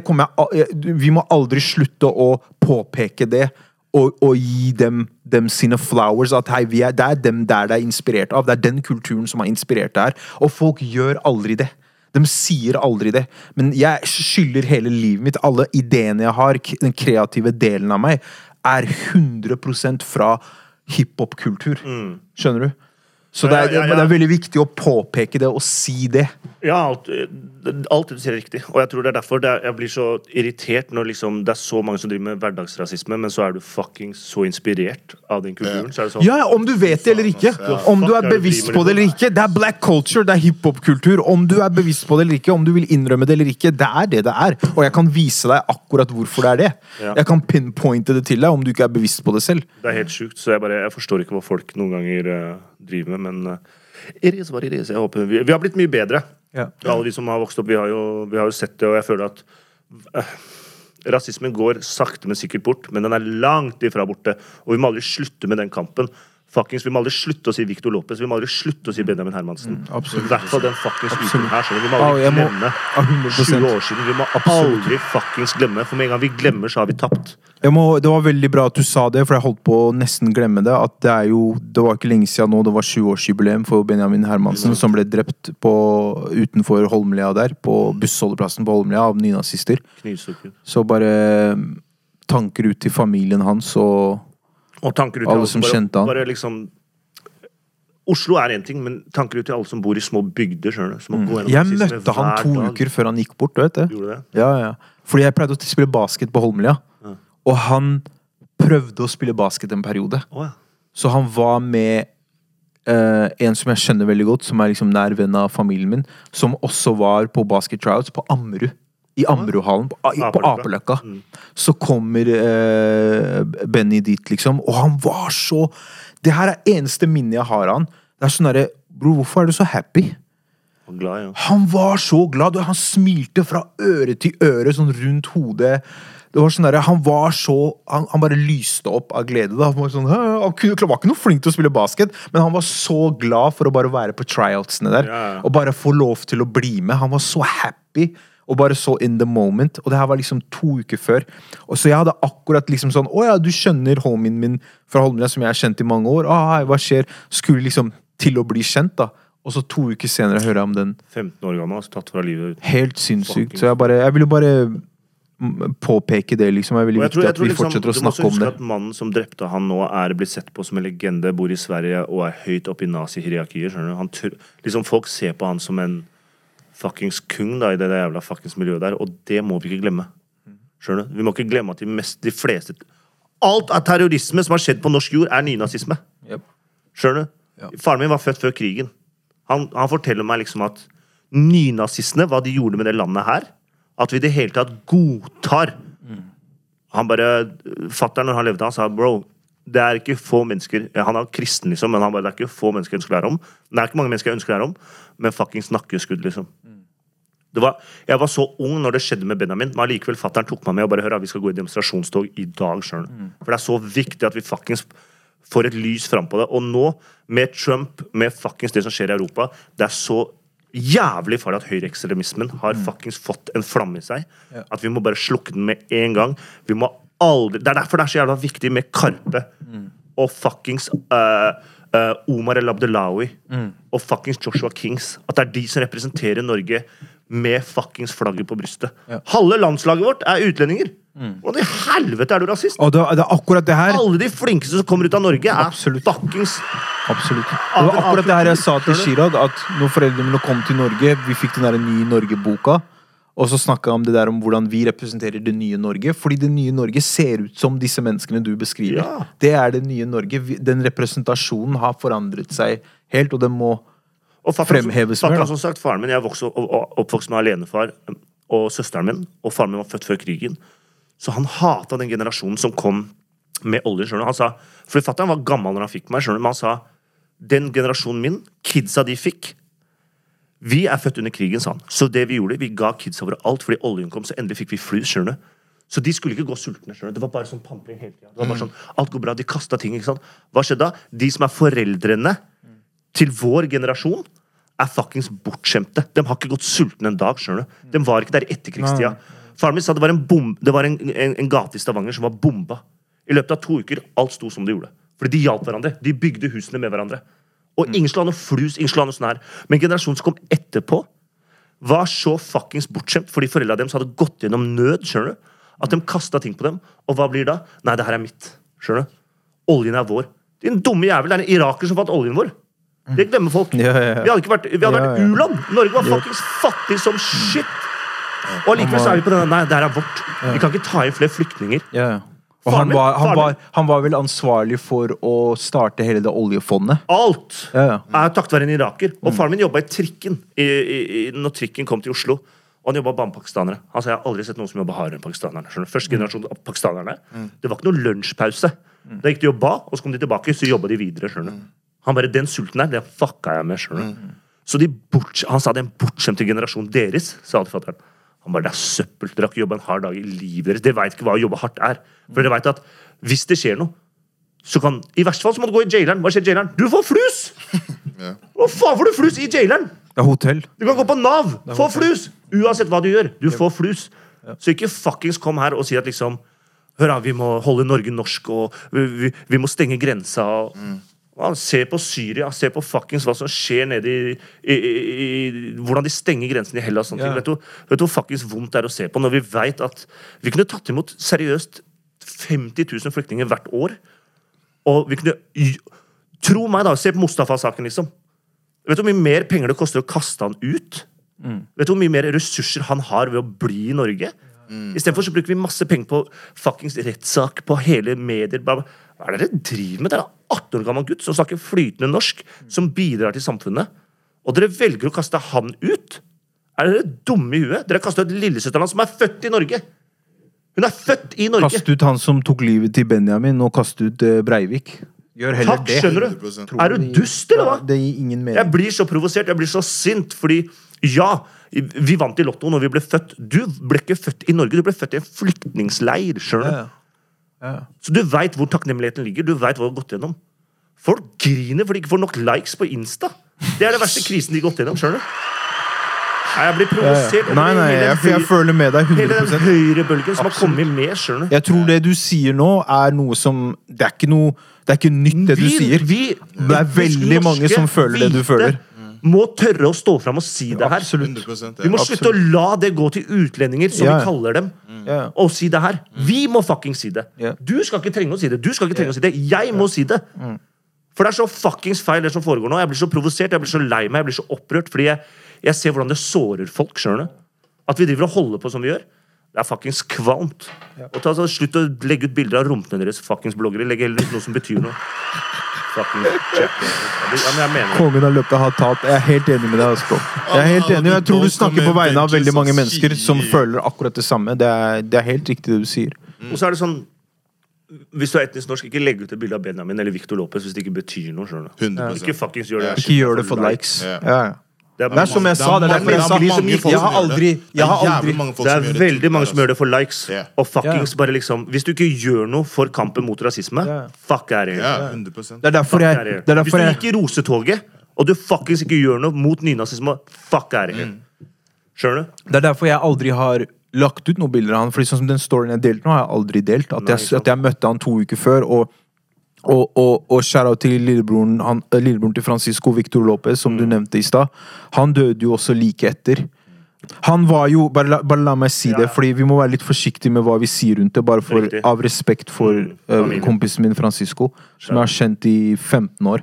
jeg, vi må aldri slutte å påpeke det. Og, og gi dem, dem sine flowers. At hei, vi er, det er dem der det er inspirert av. Det er den kulturen som har inspirert det her. Og folk gjør aldri det. De sier aldri det. Men jeg skylder hele livet mitt, alle ideene jeg har, den kreative delen av meg, er 100 fra hiphop-kultur. Skjønner du? Så det er, Ja, ja, ja. det er veldig viktig å påpeke det og si det. Ja, alt, alt det du sier er riktig. Og jeg tror det er derfor det er, jeg blir så irritert når liksom, det er så mange som driver med hverdagsrasisme, men så er du fuckings så inspirert av den kulturen. Så er det sånn Ja, ja, Om du vet det eller ikke. Ja. Om du er er bevisst på det eller ikke. Det er black culture, det er hiphop-kultur. Om du er bevisst på det eller ikke, om du vil innrømme det eller ikke, det er det det er. Og jeg kan vise deg akkurat hvorfor det er det. Ja. Jeg kan pinpointe det til deg om du ikke er bevisst på det selv. Det er helt sjukt, så jeg, bare, jeg forstår ikke hva folk noen ganger uh, driver med, men uh, it is what it is. Jeg håper vi, vi har blitt mye bedre. Ja. Alle vi som har vokst opp, vi har jo, vi har jo sett det, og jeg føler at eh, rasismen går sakte, men sikkert bort, men den er langt ifra borte, og vi må aldri slutte med den kampen. Fuckings, Vi må aldri slutte å si Victor Lopez, vi må aldri slutte å si Benjamin Hermansen. absolutt. I hvert fall den fuckings uken her. skjønner. Vi må aldri må- glemme ja, 100%. 20 år siden. Vi må aldri fuckings glemme, for med en gang vi glemmer, så har vi tapt. Må, det var veldig bra at du sa det, for jeg holdt på å nesten glemme det. At det er jo Det var ikke lenge siden nå, det var 20-årsjubileum for Benjamin Hermansen, som ble drept på, utenfor Holmlia der, på bussholdeplassen på Holmlia, av nynazister. Så bare mm, tanker ut til familien hans og Og tanker ut til Alle som bare, kjente han. Bare liksom Oslo er én ting, men tanker ut til alle som bor i små bygder. skjønner du, som må gå Mm. Jeg møtte han to dag. uker før han gikk bort, du vet det? Gjorde det? Ja, ja. Fordi jeg pleide å spille basket på Holmlia, og han prøvde å spille basket en periode. Oh, ja. Så han var med Uh, en som jeg skjønner veldig godt, som er liksom nær venn av familien min, som også var på basket tryouts på Ammerud. I Ammerudhallen, på, på Apeløkka. Apeløkka. Så kommer eh, Benny dit, liksom, og han var så Det her er eneste minnet jeg har av han. Det er sånn derre Bro, hvorfor er du så happy? Og glad, ja. Han var så glad, han smilte fra øre til øre, sånn rundt hodet. Det var sånn der, Han var så Han, han bare lyste opp av glede. da Han var, sånn, han var ikke noe flink til å spille basket, men han var så glad for å bare være på tryoutsene der. Ja, ja. Og bare få lov til å bli med. Han var så happy. Og bare så in the moment. Og det her var liksom to uker før. Og Så jeg hadde akkurat liksom sånn Å ja, du skjønner homien min fra Holmlia, som jeg har kjent i mange år. Ah, hva skjer? Skulle liksom til å bli kjent, da. Og så to uker senere hører jeg om den 15 år gammel, altså, tatt fra livet. Helt sinnssykt. Så jeg bare Jeg ville bare påpeke det, liksom. Det er veldig jeg tror, viktig at vi liksom, fortsetter å snakke om det. Du må huske at Mannen som drepte han nå, er blitt sett på som en legende, bor i Sverige og er høyt oppe i nazihierarkiet. skjønner du? Liksom Folk ser på han som en fuckings kung da, i det jævla fuckings miljøet der, og det må vi ikke glemme. Skjønner du? Vi må ikke glemme at de, mest, de fleste Alt av terrorisme som har skjedd på norsk jord, er nynazisme. Yep. Skjønner du? Ja. Faren min var født før krigen. Han, han forteller meg liksom at nynazistene, hva de gjorde med det landet her At vi i det hele tatt godtar Han bare Fatter'n, når han levde, han sa bro det er ikke få mennesker Han er kristen, liksom, men han bare, det er ikke få mennesker jeg ønsker å lære om. Det er ikke mange mennesker jeg ønsker å lære om, men fuckings nakkeskudd, liksom. Det var, jeg var så ung når det skjedde med Benjamin, men allikevel fatter'n tok meg med og bare hør, vi skal gå i demonstrasjonstog i dag. sjøl. du. For det er så viktig at vi fuckings får et lys fram på det. Og nå, med Trump, med fuckings det som skjer i Europa, det er så jævlig farlig at høyreekstremismen har fuckings fått en flamme i seg. At vi må bare slukke den med en gang. Vi må aldri Det er derfor det er så jævla viktig med Karpe og fuckings uh, uh, Omar El Abdelawi og fuckings Joshua Kings. At det er de som representerer Norge med fuckings flagget på brystet. Halve landslaget vårt er utlendinger! Hvordan i helvete er du rasist? Og det, det er akkurat det her. Alle de flinkeste som kommer ut av Norge, er Absolutt. fuckings Absolutt. Det var akkurat det her jeg sa til Chirag, at når foreldrene mine kom til Norge, vi fikk den der Nye Norge-boka, og så snakka om det der om hvordan vi representerer det nye Norge. Fordi det nye Norge ser ut som disse menneskene du beskriver. Ja. Det er det nye Norge. Den representasjonen har forandret seg helt, og den må Og fatteren, fatteren, som sagt, faren min, Jeg opp- oppvokst med alenefar og søsteren min, og faren min var født før krigen. Så han hata den generasjonen som kom med olje. skjønner. Han sa, fordi Fattern var gammel når han fikk meg, skjønner men han sa den generasjonen min, kidsa de fikk Vi er født under krigen, sa han. Så det vi gjorde, vi ga kidsa våre alt fordi oljen kom, så endelig fikk vi fly. skjønner. Så de skulle ikke gå sultne. skjønner. Det var bare sånn pampring hele tida. Det var bare sånn, alt går bra, De kasta ting. ikke sant? Hva skjedde da? De som er foreldrene til vår generasjon er fuckings bortskjemte. De har ikke gått sultne en dag. skjønner du? De var ikke der i etterkrigstida. Faren min sa det var en, bom, det var en, en, en gate i Stavanger som var bomba. I løpet av to uker alt sto som det gjorde. Fordi de hjalp hverandre. De bygde husene med hverandre. Og ingen skulle ha noe flus. ingen skulle ha noe sånn her. Men generasjonen som kom etterpå, var så fuckings bortskjemt fordi foreldra deres hadde gått gjennom nød. skjønner du? At de kasta ting på dem. Og hva blir da? Nei, det her er mitt. skjønner du? Oljen er vår. Din dumme jævel, det er en iraker som fant oljen vår. Det glemmer folk. Vi hadde ikke vært, vi hadde vært u-land. Norge var fuckings fattig som shit. Og allikevel er vi på denne Nei, det her er vårt. Vi kan ikke ta inn flere flyktninger. Ja, ja. Og han var, han, var, han var vel ansvarlig for å starte hele det oljefondet. Alt Ja, ja. er takket være en iraker. Og faren min jobba i trikken i, i, i, når trikken kom til Oslo. Og han jobba bare med pakistanere. Altså, jeg har aldri sett noen som jobba hardere enn pakistanerne. Første generasjon av pakistanerne. Det var ikke noen lunsjpause. Da gikk de og ba, og så kom de tilbake, så jobba de videre. skjønner? Han bare, Den sulten der, den fucka jeg med. skjønner du? Så de bort, Han sa den bortskjemte generasjonen deres, sa han til fatter'n. Han bare, det er søppel. Dere har ikke jobba en hard dag i livet deres. Dere veit ikke hva å jobbe hardt er. For dere vet at hvis det skjer noe, så kan I verste fall så må du gå i jaileren. Hva skjer i jaileren? Du får flus! Ja. Hva faen får du flus i jaileren? Det er hotell. Du kan gå på Nav! Få flus! Uansett hva du gjør. Du får flus. Så ikke fuckings kom her og si at liksom Hør da, vi må holde Norge norsk, og vi, vi, vi må stenge grensa. Og, Ja, se på Syria, se på fuckings hva som skjer nede i, i, i, i Hvordan de stenger grensen i Hellas. Sånne Ja. ting. Vet, du, hvor fuckings vondt det er å se på når vi veit at vi kunne tatt imot seriøst 50 000 flyktninger hvert år? Og vi kunne Tro meg, da. Se på Mustafa-saken, liksom. Vet du hvor mye mer penger det koster å kaste han ut? Vet du hvor mye mer ressurser han har ved å bli i Norge? Istedenfor så bruker vi masse penger på fuckings rettssak, på hele medier. bla, bla. Hva er det dere driver med? Det er en 18 år gammel gutt som snakker flytende norsk, som bidrar til samfunnet. Og dere velger å kaste han ut? Er dere dumme i huet? Dere har kastet ut lillesøsteren hans, som er født i Norge. Hun er født i Norge. Kast ut han som tok livet til Benjamin, og kast ut eh, Breivik. Gjør heller Takk, det. skjønner du? 100%. Er du dust, eller hva? Ja, Det gir ingen mening. Jeg blir så provosert, jeg blir så sint, fordi ja, vi vant i Lotto når vi ble født. Du ble ikke født i Norge, du ble født i en flyktningsleir. skjønner du? Ja, ja. Så du veit hvor takknemligheten ligger. Du vet hva du har gått gjennom. Folk griner fordi de ikke får nok likes på Insta. Det er det verste krisen de har gått gjennom. skjønner du? Nei, Jeg blir provosert. Nei, nei, jeg, jeg føler med deg Hele den 100 høyrebølgen som har kommet med. skjønner? Jeg tror det du sier nå, er noe som Det er ikke noe Det er ikke nytt, det du sier. vi- Det er veldig mange som føler det du føler. Må tørre å stå fram og si det her. Absolutt. Vi må slutte å la det gå til utlendinger, som vi kaller dem, Ja. og si det her. Vi må fucking si det. Du skal ikke trenge å si det. Du skal ikke trenge å si det. Jeg må si det. For det er så fuckings feil, det som foregår nå. Jeg blir så provosert, jeg blir så lei meg, jeg blir så opprørt, fordi jeg, jeg ser hvordan det sårer folk. skjønner du? At vi driver og holder på som vi gjør. Det er fuckings kvalmt. Og ta, så, Slutt å legge ut bilder av rumpene deres, fuckings bloggere. Legg heller ut noe som betyr noe. Kongen av Løkka har talt. Jeg er helt enig med deg. Asko. Jeg er helt enig, og jeg tror du snakker på vegne av veldig mange mennesker som føler akkurat det samme. Det er, det er helt riktig det du sier. Og så er det sånn Hvis du er etnisk norsk, ikke legg ut et bilde av Benjamin eller Victor Lopez hvis det ikke betyr noe. 100%. Ikke fuckings gjør det. Ikke gjør det for likes. Ja, ja. Det er, Det er som jeg sa. Det er derfor jeg sa Jeg har aldri Det Jeg har aldri det er veldig mange som gjør det for likes. Og fuckings bare liksom Hvis du ikke gjør noe for kampen mot rasisme, fuck er det. Det er derfor jeg, Hvis du gikk i rosetoget, og du fuckings ikke gjør noe mot nynazisme, fuck er det. Mm. Skjønner du? Det er derfor jeg aldri har lagt ut noen bilder av han. Fordi sånn som Den storyen jeg delte nå, har jeg aldri delt. At jeg, at jeg møtte han to uker før, og og, og, og shout-out til lillebroren, han, eh, lillebroren til Francisco, Victor Lopez, som Mm. du nevnte i stad. Han døde jo også like etter. Han var jo Bare la, bare la meg si Ja, det, fordi vi må være litt forsiktige med hva vi sier rundt det. Bare for, av respekt for Mm, eh, kompisen min Francisco, som jeg har kjent i 15 år.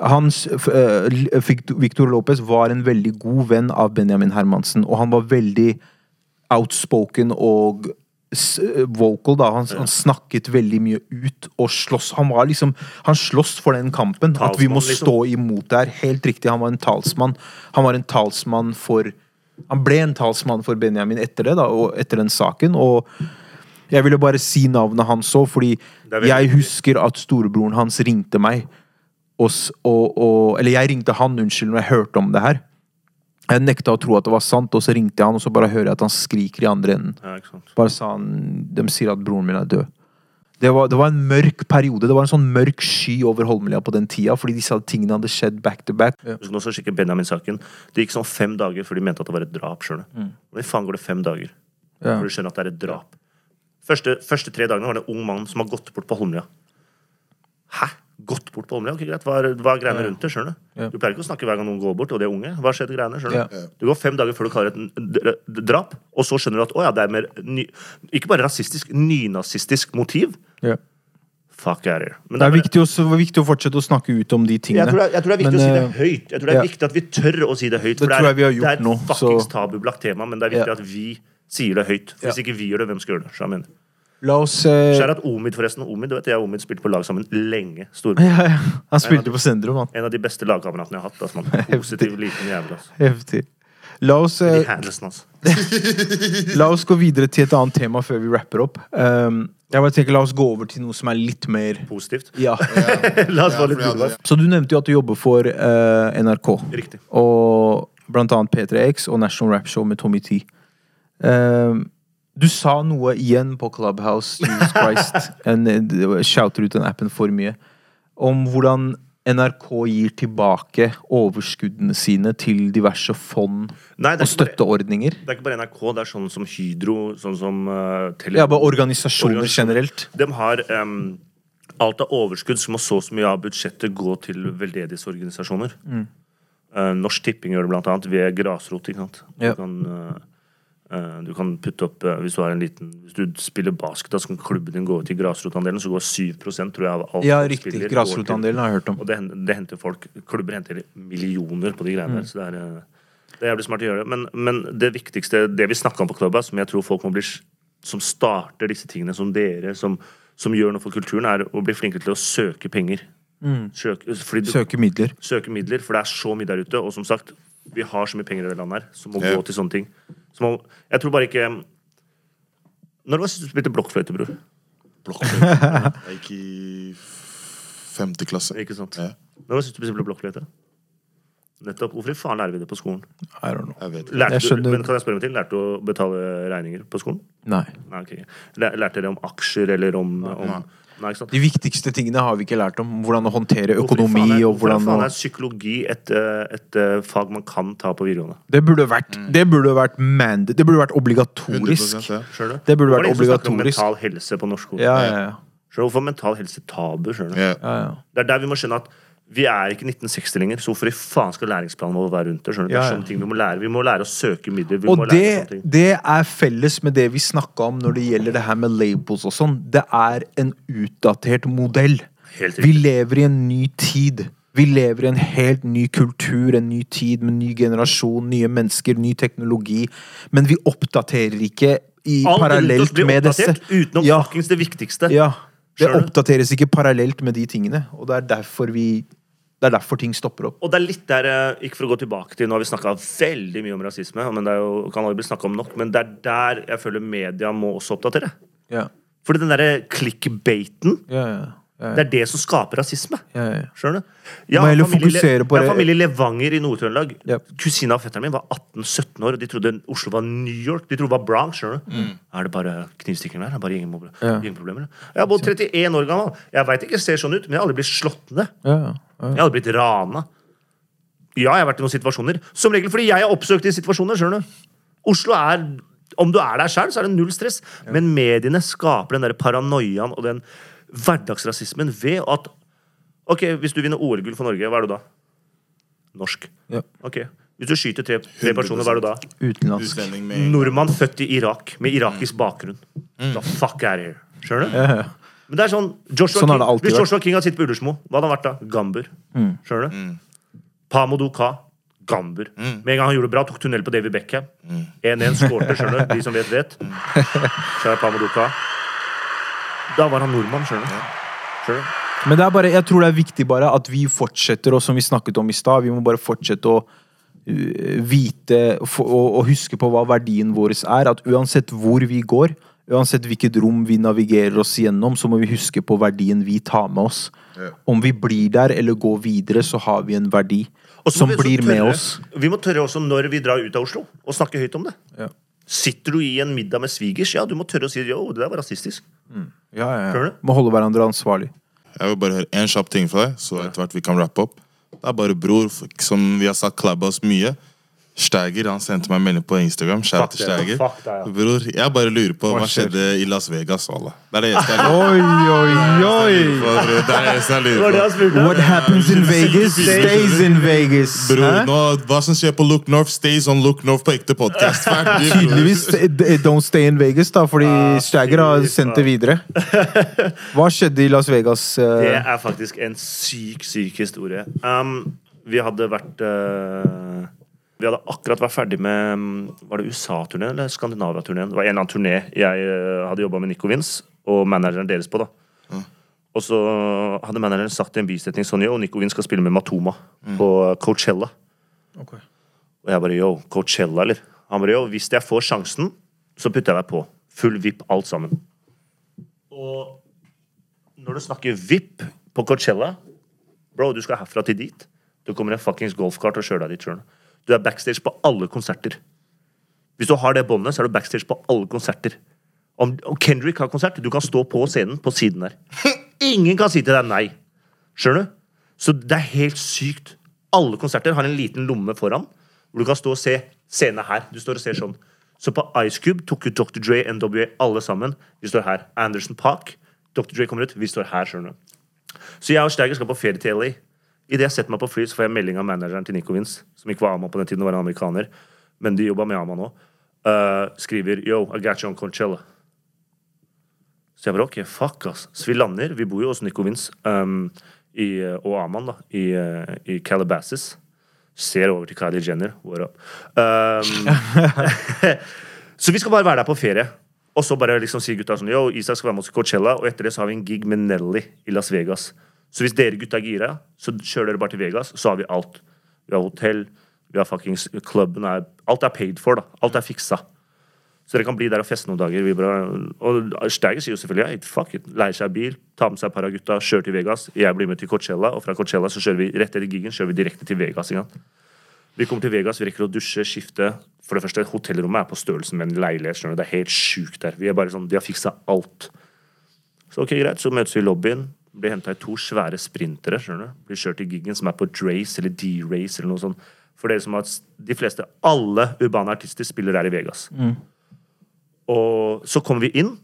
Hans, eh, Victor- Lopez var en veldig god venn av Benjamin Hermansen, og han var veldig outspoken og vocal, da. Han, han snakket veldig mye ut og sloss. Han var liksom Han sloss for den kampen. at vi må liksom. stå imot der. Helt riktig, han var en talsmann. Han var en talsmann for Han ble en talsmann for Benjamin etter det, da, og etter den saken. Og jeg ville bare si navnet hans òg, fordi jeg husker at storebroren hans ringte meg. Og, og, og, eller jeg ringte han, unnskyld, når jeg hørte om det her. Jeg nekta å tro at det var sant, og så ringte jeg han, og så bare hører jeg at han skriker i andre enden. Ja. Bare sa han De sier at broren min er død. Det var, det var en mørk periode. Det var en sånn mørk sky over Holmlia på den tida, fordi disse tingene hadde skjedd back to back. Du skal også sjekke Benjamin-saken. Det gikk sånn fem dager før de mente at det var et drap. skjønner mm. Hvordan faen går det fem dager Ja. før du skjønner at det er et drap? Første, første tre dagene var det en ung mann som har gått bort på Holmlia. Hæ? Gått bort på området. Okay, greit. Hva er, hva er greiene rundt det? skjønner Du Ja. Du pleier ikke å snakke hver gang noen går bort, og de er unge. Hva skjedde greiene? skjønner Ja. Du Du går fem dager før du kaller det et drap, og så skjønner du at å ja, det er mer ny, ikke bare rasistisk, nynazistisk motiv. Ja. fuck out here. Men Det er bare- viktig, også, viktig å fortsette å snakke ut om de jeg tingene. tror, det er, jeg tror det er viktig Men, å si det eh, høyt. Jeg tror det er ja. viktig at vi tør å si det høyt. Det for det, jeg vi det er et fuckings tabubelagt tema, men det er viktig at vi sier det høyt. Hvis ikke vi gjør det, hvem skal gjøre det? La oss uh... Kjære at Omid, forresten. Omid, du vet, jeg og Omid spilte på lag sammen lenge. Stor. ja, ja. Han spilte på Sendrum, han. En av de beste lagkameratene jeg har hatt. Altså, man. Positiv liten jævel. Altså. Heftig. La oss, De eh, altså. la oss gå videre til et annet tema før vi rapper opp. Um, jeg bare tenker La oss gå over til noe som er litt mer Positivt. Ja. La oss Ja, litt ja. Så du nevnte jo at du jobber for uh, NRK. Riktig. Og blant annet P3X og National Rap Show med Tommy T. Um, du sa noe igjen på Clubhouse, Jesus Christ. En, shouter ut den appen for mye. Om hvordan NRK gir tilbake overskuddene sine til diverse fond Nei, og støtteordninger? bare, det er ikke bare NRK, det er sånn som Hydro, sånn som uh, Ja, bare organisasjoner Organisasjoner. generelt. De har um, alt av overskudd, så må så så mye av budsjettet gå til veldedighetsorganisasjoner. Uh, Norsk Tipping gjør det blant annet ved grasrot. ikke sant? Ja. Du, kan, eh, du kan putte opp eh, Hvis du har en liten Hvis du spiller basket, da, så kan klubben din gå ut i grasrotandelen. Så går 7% tror jeg av alt Ja, riktig. spiller, Grasrotandelen har jeg hørt om. Og det, det henter folk Klubber henter millioner på de greiene Mm. der. Så det er, eh, det er jævlig smart å gjøre det. Men, men det viktigste, det vi snakka om på klubba, som jeg tror folk må bli Som starter disse tingene, som dere, som, som gjør noe for kulturen, er å bli flinkere til å søke penger. Søke, fordi du, Mm. Søke midler. søke midler, for det er så mye der ute. Og som sagt, vi har så mye penger i det landet her som må Ja. gå til sånne ting. Så må, jeg tror bare ikke Når var det du spilte blokkfløyte, bror? Blokkfløyte. Jeg gikk i femte klasse. Ikke sant? Ja. Når var det du spilte blokkfløyte? Nettopp. Hvorfor i faen lærer vi det på skolen? I don't know. Jeg vet ikke. Lærte Jeg du, men kan jeg spørre meg til. Lærte du å betale regninger på skolen? Nei. Nei, okay. Lær- Lærte dere om aksjer eller om, om Nei. Nei, ikke sant? De viktigste tingene har vi ikke lært om. Hvordan å håndtere økonomi er- og hvorfor hvordan faen er psykologi et, eh, et eh, fag man kan ta på videregående? Det burde vært, det burde vært mand... Det burde vært 100%, obligatorisk. ja. Det burde vært obligatorisk. om. Mental helse på norsk skole. Ja, ja, ja. Hvorfor mental helse tabu? Skjønner du? Ja. ja, ja. Det er der vi må skjønne at vi er ikke 1960 lenger, så hvorfor i faen skal læringsplanen vår være rundt det? Skjønner du? Ja, Det er sånne ting vi må lære. Vi må lære å søke midler. Vi Og må det, lære sånne ting. det er felles med det vi snakka om når det gjelder det her med labels og sånn. Det er en utdatert modell. Helt Vi lever i en ny tid. Vi lever i en helt ny kultur, en ny tid med ny generasjon, nye mennesker, ny teknologi. Men vi oppdaterer ikke i Alt parallelt blir med disse. utenom Ja. det viktigste. Ja. Det oppdateres ikke parallelt med de tingene. Og det er derfor vi Det er derfor ting stopper opp. Og det er litt der, eh, ikke for å gå tilbake til Nå har vi snakka veldig mye om rasisme, men det er jo, kan aldri bli snakket om nok, men det er der jeg føler media må også oppdatere. Ja. Fordi den derre clickbaiten, ja, ja, det er det som skaper rasisme. ja, ja. Skjønner du? Ja, familie, på har familie Levanger i Nord-Trøndelag. Ja. Kusina av fetteren min var 18-17 år, og de trodde Oslo var New York. De trodde det var Bronx. skjønner du? Er det bare knivstikking der? Er det bare Mm. Ja. gjengproblemer? Jeg har bodd 31 år gammel. Jeg veit ikke jeg ser sånn ut, men jeg har aldri blitt slått ned. ja, ja. Jeg har aldri blitt rana. Ja, jeg har vært i noen situasjoner. Som regel fordi jeg har oppsøkt de situasjoner. skjønner du? Oslo er Om du er der sjøl, så er det null stress. Men mediene skaper den der paranoiaen og den hverdagsrasismen ved at Ok, hvis du vinner OL-gull for Norge, hva er du da? Norsk. Ja. Ok. Hvis du skyter tre, tre personer, hva er du da? Utenlandsk. Nordmann født i Irak, med irakisk bakgrunn. The fuck out here? Skjønner du? Ja, ja. Men det er sånn Joshua Sånn King, det Hvis vært. Joshua King hadde sittet på Ullersmo, hva hadde han vært da? Gambur. Skjønner du? Pamodo Ka. Gambur. Med en gang han gjorde det bra, tok tunnel på David Beckham. 1-1 skårte, skjønner du. De som vet, vet. Kjære Pamodo Ka. Da var han nordmann, skjønner du. Men det er bare, jeg tror det er viktig bare at vi fortsetter, og som vi snakket om i stad, vi må bare fortsette å uh, vite og, og huske på hva verdien vår er. At uansett hvor vi går, uansett hvilket rom vi navigerer oss gjennom, så må vi huske på verdien vi tar med oss. Ja. Om vi blir der eller går videre, så har vi en verdi som vi blir med oss. Vi må tørre også når vi drar ut av Oslo, å snakke høyt om det. Ja. Sitter du i en middag med svigers, ja, du må tørre å si jo, det der var rasistisk. Ja, ja, ja. Må holde hverandre ansvarlig. Jeg vil bare høre en kjapp ting fra deg, så etter hvert vi kan rappe opp. Det er bare bror, som vi har sagt oss mye. Steiger han sendte meg en melding på Instagram. Fuck det, Steiger. fuck det, ja. Bror, jeg bare lurer på Hva hva skjedde i Las Vegas. Alle. Det er det eneste jeg Oi, oi, oi! lurer på. bror. Det er det eneste jeg lurer på. What happens in Vegas stays in Vegas. Bror, nå, hva som skjer på Look North, stays on Look North på ekte podkast. Tydeligvis eh, don't stay in Vegas, da, fordi Steiger har sendt det videre. Hva skjedde i Las Vegas? eh? Det er faktisk en syk, syk historie. Um, vi hadde vært eh, Vi hadde akkurat vært ferdig med um, Var det USA-turneen eller Skandinavia-turneen? Det var en eller annen turné jeg eh, hadde jobba med Nico Vince og manageren deres på. da Og så hadde manageren sagt i en bisetning sånn Yo, Nico Vince skal spille med Matoma på Coachella. Og jeg bare yo, Coachella, eller? Han bare yo, hvis jeg får sjansen, så putter jeg deg på. Full VIP, alt sammen. Og når du snakker VIP på Coachella Bro, du skal herfra til dit. Du kommer en fuckings golfkart og kjører deg dit sjøl. Du er backstage på alle konserter. Hvis du har det båndet, så er du backstage på alle konserter. Om, Kendrick har konsert, du kan stå på scenen på siden der. Ingen kan si til deg nei. Skjønner du? Så det er helt sykt. Alle konserter har en liten lomme foran, hvor du kan stå og se scenen her. Du står og ser sånn. Så på Ice Cube tok jo Dr. Dre, NWA, alle sammen. Vi står her. Anderson Park. Dr. Dre kommer ut. Vi står her, skjønner du. Så jeg og Steiger skal på ferie til LA. Idet jeg setter meg på fly, så får jeg melding av manageren til Nico Vince, som ikke var Ama på den tiden, var en amerikaner, men de jobba med Ama nå. Uh, skriver Yo, I got you on Coachella. Så jeg bare OK, fuck, ass. Så vi lander. Vi bor jo hos Nico Vince um, i, og Aman da, i, eh, i Calabasas. Ser over til Kylie Jenner. What up? Um, så vi skal bare være der på ferie. Og så bare liksom sier gutta sånn Yo, Isak skal være med oss i Coachella, og etter det så har vi en gig med Nelly i Las Vegas. Så hvis dere gutta er gira, så kjører dere bare til Vegas, så har vi alt. Vi har hotell, vi har fuckings klubben er Alt er paid for, da. Alt er fiksa. Så dere kan bli der og feste noen dager. Bare, og Steiger sier jo selvfølgelig hey, fuck it, leier seg bil, tar med seg et par av gutta, kjører til Vegas. Jeg blir med til Coachella, og fra Coachella så kjører vi rett etter gigen kjører vi direkte til Vegas. Ikke? Vi kommer til Vegas, vi rekker å dusje, skifte. For det første, Hotellrommet er på størrelsen med en leilighet. Det er helt sjukt der. Vi er bare sånn, de har fiksa alt. Så ok, greit, så møtes vi i lobbyen. Blir henta i to svære sprintere. skjønner du. Blir kjørt til gigen, som er på Drace eller D-Race eller noe sånt. For dere som har De fleste, alle urbane artister spiller der i Vegas. Og så kommer vi inn,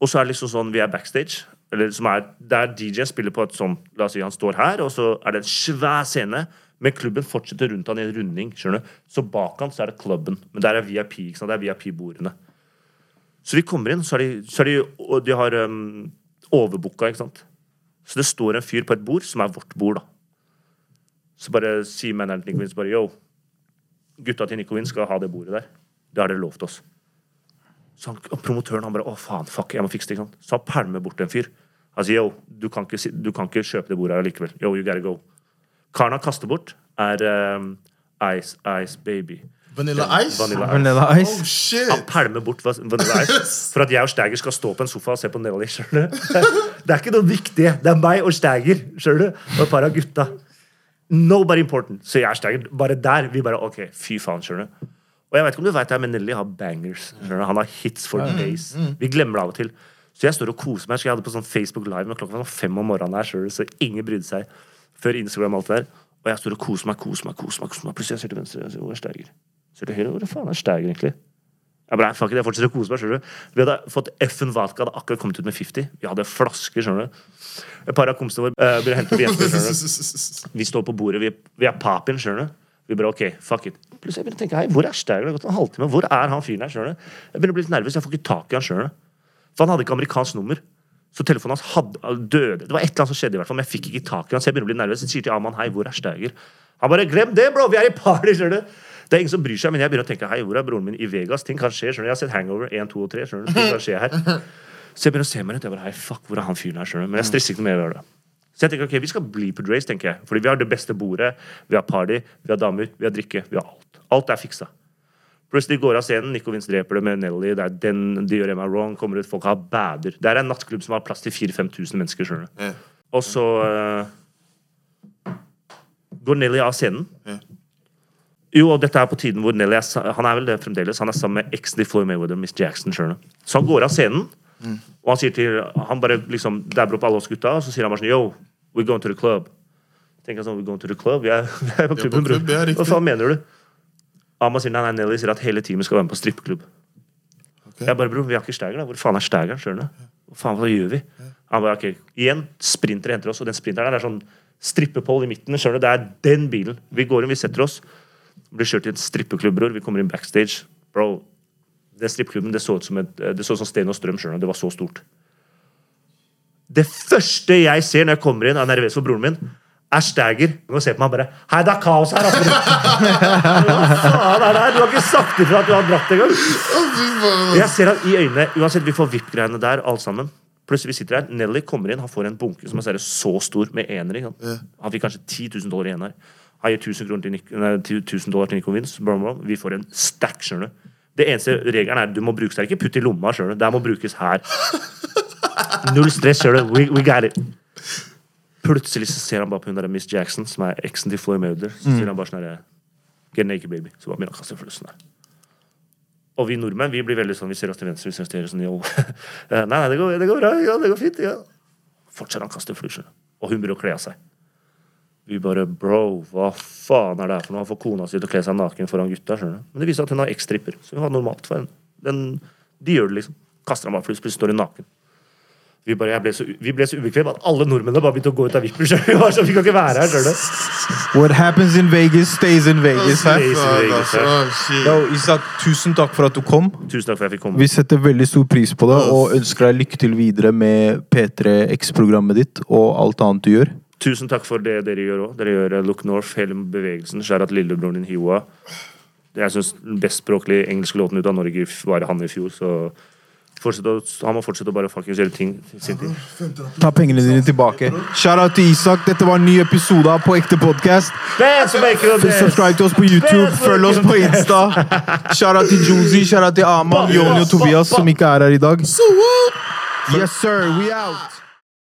og så er det liksom sånn Vi er backstage. Eller som er Der DJ-en spiller på et sånn La oss si han står her, og så er det en svær scene. Men klubben fortsetter rundt han i en runding. skjønner du? Så bak han så er det klubben. Men der er VIP. ikke sant? Det er VIP-bordene. Så vi kommer inn, så er de, så er de, og de har um, overbooka, ikke sant. Så det står en fyr på et bord, som er vårt bord, da. Så bare sier manageren til Nico bare yo, gutta til Nico skal ha det bordet der. Det har dere lovt oss. Så han, og promotøren han bare å faen, fuck, jeg må fikse det. ikke sant? Så han pælmer bort en fyr. Han sier yo, du kan ikke, du kan ikke kjøpe det bordet her likevel. Yo, you gotta go. Karen han kaster bort, er um, Ice Ice Baby. Vanilla Ice? Vanilla Ice. Vanilla Oh, shit! Han pælmer bort Vanilla Ice for at jeg og Stæger skal stå på en sofa og se på Nelly. skjønner du? Det er ikke noe viktig. Det er meg og Stæger skjønner du? og et par av gutta. Nobody important. Så jeg og Stæger bare der. Vi bare OK, fy faen, skjønner du. Og jeg vet ikke om du vet det, men Nelly har bangers. skjønner du? Han har hits for days. Vi glemmer det av og til. Så jeg står og koser meg. Så jeg hadde på sånn Facebook Live men klokka var fem om morgenen her, skjønner du, så ingen brydde seg før Instagram og alt det der. Og jeg står og koser meg, koser meg, koser meg. koser meg. Plutselig jeg ser til venstre, jeg ser, du er høyre, hvor faen er Steiger egentlig? Jeg bare, fuck it, jeg fortsetter å kose meg, skjønner du. Vi hadde fått FN Vodka, hadde akkurat kommet ut med 50. Vi hadde flasker, skjønner du. Et par av kompisene våre uh, blir hentet opp hjemme, skjønner du. Vi står på bordet, vi, vi er papin, skjønner du. Vi bare, ok, fuck it. Plutselig jeg begynner å tenke, hei, hvor er Steiger? Det har gått en halvtime. Hvor er han fyren her, skjønner du? Jeg begynner å bli litt nervøs, jeg får ikke tak i han, skjønner. For han hadde ikke amerikansk nummer. Så telefonen hans hadde, døde. Det var et eller annet som skjedde, i hvert fall, men jeg fikk ikke tak i han. Så jeg begynner å bli nervøs. Jeg sier til Aman, hei, hvor er Steiger? Han bare, glem det, bro! Vi er i party, skjønner du. Det er ingen som bryr seg, men jeg begynner å tenke, hei, hvor er broren min i Vegas? Ting kan skje, skjønner du. Jeg har sett Hangover 1, 2 og 3, skjønner du. Ting kan skje her. Så jeg begynner å se meg rundt. Jeg bare, hei, fuck, hvor er han fyren her, skjønner du. Men jeg stresser ikke noe mer over det. Så jeg tenker, ok, vi skal bli på Drace, tenker jeg. Fordi vi har det beste bordet, vi har party, vi har damer, vi har drikke, vi har alt. Alt er fiksa. Plutselig går av scenen, Nico Vince dreper det med Nelly, det er den, de gjør Emma Wrong, kommer ut, folk har bader. Det er en nattklubb som har plass til 4000-5000 mennesker, skjønner du. Ja. Og så uh, går Nelly av scenen. Ja. Jo, og dette er på tiden hvor Nelly er, han er vel det fremdeles, han er sammen med eksen til Floyd Mayweather, Miss Jackson, skjønner. Så han går av scenen, og han sier til, han bare liksom dabber opp alle oss gutta, og så sier han bare sånn, yo, we're going to the club. Tenker sånn, we're going to the club? Vi er, vi er på klubben, bror. Hva faen mener du? Ama sier nei, nei, Nelly sier at hele teamet skal være med på strippeklubb. Jeg bare, bro, vi har ikke Stæger, da. Hvor faen er Stægeren? Skjønner du? Hva faen, hva gjør vi? Han bare, ok, igjen, sprinter henter oss, og den sprinteren der er sånn strippepoll i midten. skjønner du? Det er den bilen. Vi går inn, vi setter oss. Blir kjørt til en strippeklubb, bror. Vi kommer inn backstage. Bro, den strippeklubben, det så ut som, et, det så ut som Sten og Strøm, sjøl. Det var så stort. Det første jeg ser når jeg kommer inn, er nervøs for broren min, er Steiger. Han ser på meg bare Hei, det er kaos her! Altså. Faen er det her? Du har ikke sagt ifra at du har dratt engang! Jeg ser at i øynene Uansett, vi får VIP-greiene der, alle sammen. Plutselig vi sitter her, Nelly kommer inn, han får en bunke som er så stor, med enere. Han fikk kanskje 10 000 dollar igjen her. Han gir 1000, til Nick, nei, 1000 dollar til Nico Vince. Vi får en stack, skjønner du. Det eneste regelen er du må brukes der. Ikke putt i lomma, skjønner du. Det må brukes her. Null stress, skjønner du. We, we got it. Plutselig så ser han bare på hun der Miss Jackson, som er eksen til Floyd Mauder. Så sier han bare sånn herre Get naked, baby. Så bare begynner han å kaste flussen der. Og vi nordmenn vi blir veldig sånn, vi ser oss til venstre, vi ser oss til høyre sånn, jo. nei, nei, det går, det går bra, ja, det går fint. ja. Fortsetter han å kaste flusjer. Og hun begynner å kle av seg. Vi bare Bro, hva faen er det her for noe? Han får kona si til å kle seg naken foran gutta. skjønner du? Men det viser seg at hun har X-stripper, Så hun har normalt for henne. Den, de gjør det, liksom. Kaster han bare flus, plutselig står hun naken. Vi, bare, jeg ble så, vi ble så ubekvemme at alle nordmennene bare begynte å gå ut av vippen. Vi var sånn, vi kan ikke være her, skjønner du? What happens in Vegas stays in Vegas. Her. Stays in Vegas, her. Oh. Yo, Isak, tusen takk for at du kom. Tusen takk for at jeg fikk komme. Vi setter veldig stor pris på det og ønsker deg lykke til videre med P3X-programmet ditt og alt annet du gjør. Tusen takk for det dere gjør òg. Dere gjør eh, Look North, hele bevegelsen. Skjærat lillebroren din Hiwa. Jeg syns den best bestspråklige engelske låten ut av Norge var han i fjor, så fortsett å, han må fortsette å bare fuckings gjøre ting sin ting. Ta pengene dine tilbake. Shout out til Isak. Dette var en ny episode av På ekte podkast. Subscribe til oss på YouTube, følg oss på Insta. Shout out til Josie, shout out til Aman, Joni og Tobias, som ikke er her i dag. Yes, sir. We out.